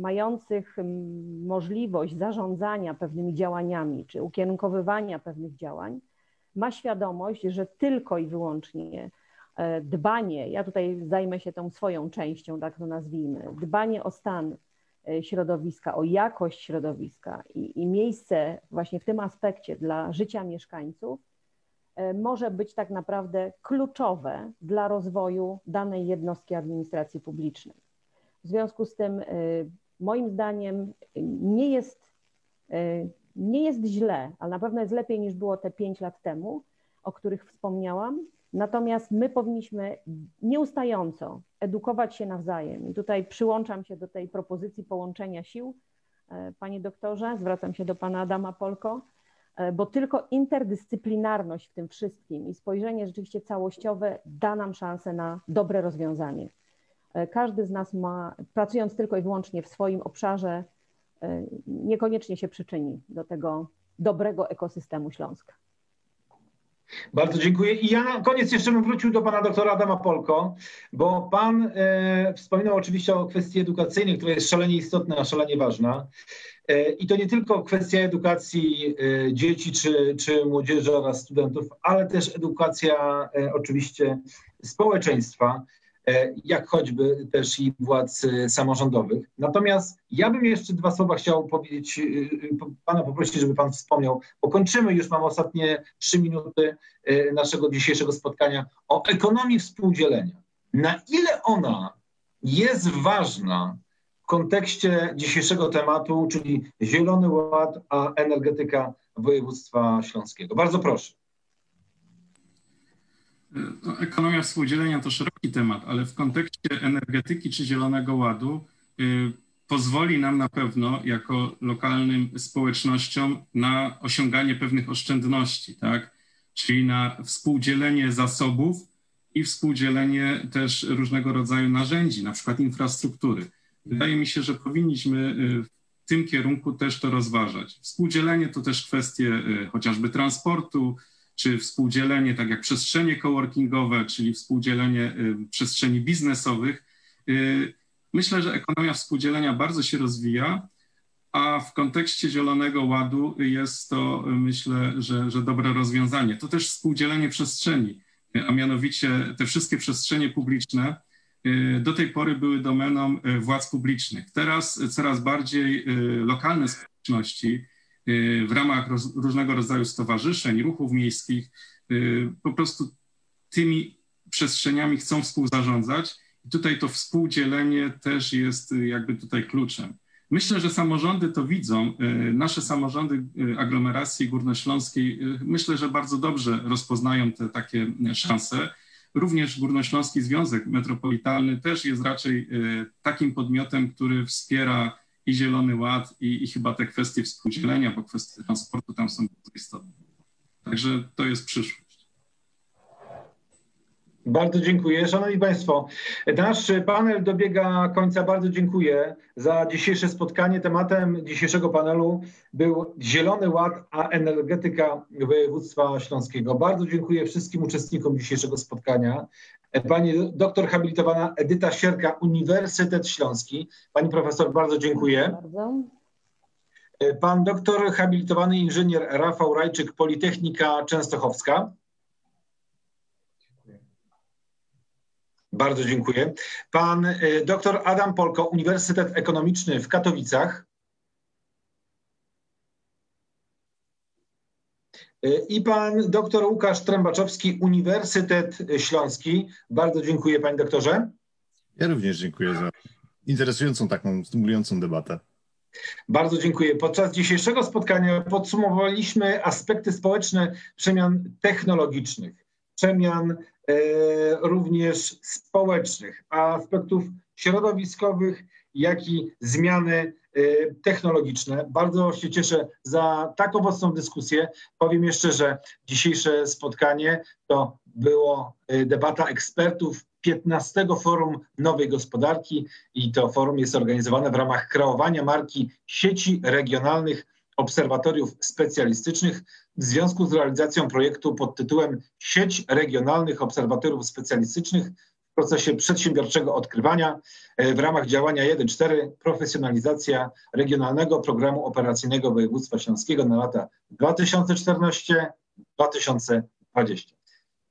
Speaker 2: mających możliwość zarządzania pewnymi działaniami czy ukierunkowywania pewnych działań ma świadomość, że tylko i wyłącznie dbanie, ja tutaj zajmę się tą swoją częścią, tak to nazwijmy, dbanie o stan środowiska, o jakość środowiska i, i miejsce właśnie w tym aspekcie dla życia mieszkańców może być tak naprawdę kluczowe dla rozwoju danej jednostki administracji publicznej. W związku z tym, moim zdaniem, nie jest, nie jest źle, ale na pewno jest lepiej niż było te pięć lat temu, o których wspomniałam. Natomiast my powinniśmy nieustająco edukować się nawzajem. I tutaj przyłączam się do tej propozycji połączenia sił. E, panie doktorze, zwracam się do pana Adama Polko, e, bo tylko interdyscyplinarność w tym wszystkim i spojrzenie rzeczywiście całościowe da nam szansę na dobre rozwiązanie. E, każdy z nas ma, pracując tylko i wyłącznie w swoim obszarze, niekoniecznie się przyczyni do tego dobrego ekosystemu Śląska.
Speaker 1: Bardzo dziękuję. I ja na koniec jeszcze bym wrócił do pana doktora Adama Polko, bo pan e, wspominał oczywiście o kwestii edukacyjnej, która jest szalenie istotna, szalenie ważna. E, I to nie tylko kwestia edukacji e, dzieci czy, czy młodzieży oraz studentów, ale też edukacja e, oczywiście społeczeństwa. E, jak choćby też i władz e, samorządowych. Natomiast ja bym jeszcze dwa słowa chciał powiedzieć, e, pana poprosić, żeby pan wspomniał, bo kończymy już, mam ostatnie trzy minuty naszego dzisiejszego spotkania, o ekonomii współdzielenia. Na ile ona jest ważna w kontekście dzisiejszego tematu, czyli Zielony Ład, a energetyka województwa śląskiego. Bardzo proszę.
Speaker 3: No, ekonomia współdzielenia to szeroki temat, ale w kontekście energetyki czy Zielonego Ładu y, pozwoli nam na pewno jako lokalnym społecznościom na osiąganie pewnych oszczędności, tak? Czyli na współdzielenie zasobów i współdzielenie też różnego rodzaju narzędzi, na przykład infrastruktury. Wydaje mi się, że powinniśmy w tym kierunku też to rozważać. Współdzielenie to też kwestie chociażby transportu, czy współdzielenie, tak jak przestrzenie coworkingowe, czyli współdzielenie y, przestrzeni biznesowych. Y, myślę, że ekonomia współdzielenia bardzo się rozwija, a w kontekście Zielonego Ładu jest to, myślę, że, że dobre rozwiązanie. To też współdzielenie przestrzeni, a mianowicie te wszystkie przestrzenie publiczne y, do tej pory były domeną władz publicznych. Teraz coraz bardziej lokalne społeczności, Y, w ramach roz, różnego rodzaju stowarzyszeń, ruchów miejskich, y, po prostu tymi przestrzeniami chcą współzarządzać. I tutaj to współdzielenie też jest y, jakby tutaj kluczem. Myślę, że samorządy to widzą. Nasze samorządy aglomeracji górnośląskiej myślę, że bardzo dobrze rozpoznają te takie szanse. Również Górnośląski Związek Metropolitalny też jest raczej takim podmiotem, który wspiera i Zielony Ład, i, i chyba te kwestie współdzielenia, bo kwestie transportu tam są bardzo istotne. Także to jest przyszłość.
Speaker 1: Bardzo dziękuję. Szanowni Państwo, nasz panel dobiega końca. Bardzo dziękuję za dzisiejsze spotkanie. Tematem dzisiejszego panelu był Zielony Ład, a energetyka województwa śląskiego. Bardzo dziękuję wszystkim uczestnikom dzisiejszego spotkania. Pani doktor habilitowana Edyta Sierka, Uniwersytet Śląski. Pani profesor, bardzo dziękuję. Bardzo. Pan doktor habilitowany inżynier Rafał Rajczyk, Politechnika Częstochowska. Bardzo dziękuję. Pan y, doktor Adam Polko, Uniwersytet Ekonomiczny w Katowicach. Y, I pan doktor Łukasz Trębaczowski, Uniwersytet Śląski. Bardzo dziękuję, panie doktorze.
Speaker 4: Ja również dziękuję za interesującą, taką stymulującą debatę.
Speaker 1: Bardzo dziękuję. Podczas dzisiejszego spotkania podsumowaliśmy aspekty społeczne przemian technologicznych, przemian E, również społecznych, aspektów środowiskowych, jak i zmiany technologiczne. Bardzo się cieszę za tak owocną dyskusję. Powiem jeszcze, że dzisiejsze spotkanie to było e, debata ekspertów 15 Forum Nowej Gospodarki i to forum jest organizowane w ramach kreowania marki sieci regionalnych obserwatoriów specjalistycznych w związku z realizacją projektu pod tytułem Sieć Regionalnych Obserwatoriów Specjalistycznych procesie przedsiębiorczego odkrywania e, w ramach działania 1.4 profesjonalizacja regionalnego programu operacyjnego województwa śląskiego na lata 2014-2020.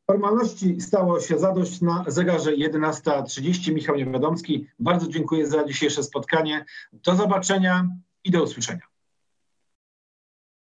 Speaker 1: Formalności stało się zadość na zegarze 11.30. Michał Niewiadomski, bardzo dziękuję za dzisiejsze spotkanie. Do zobaczenia i do usłyszenia.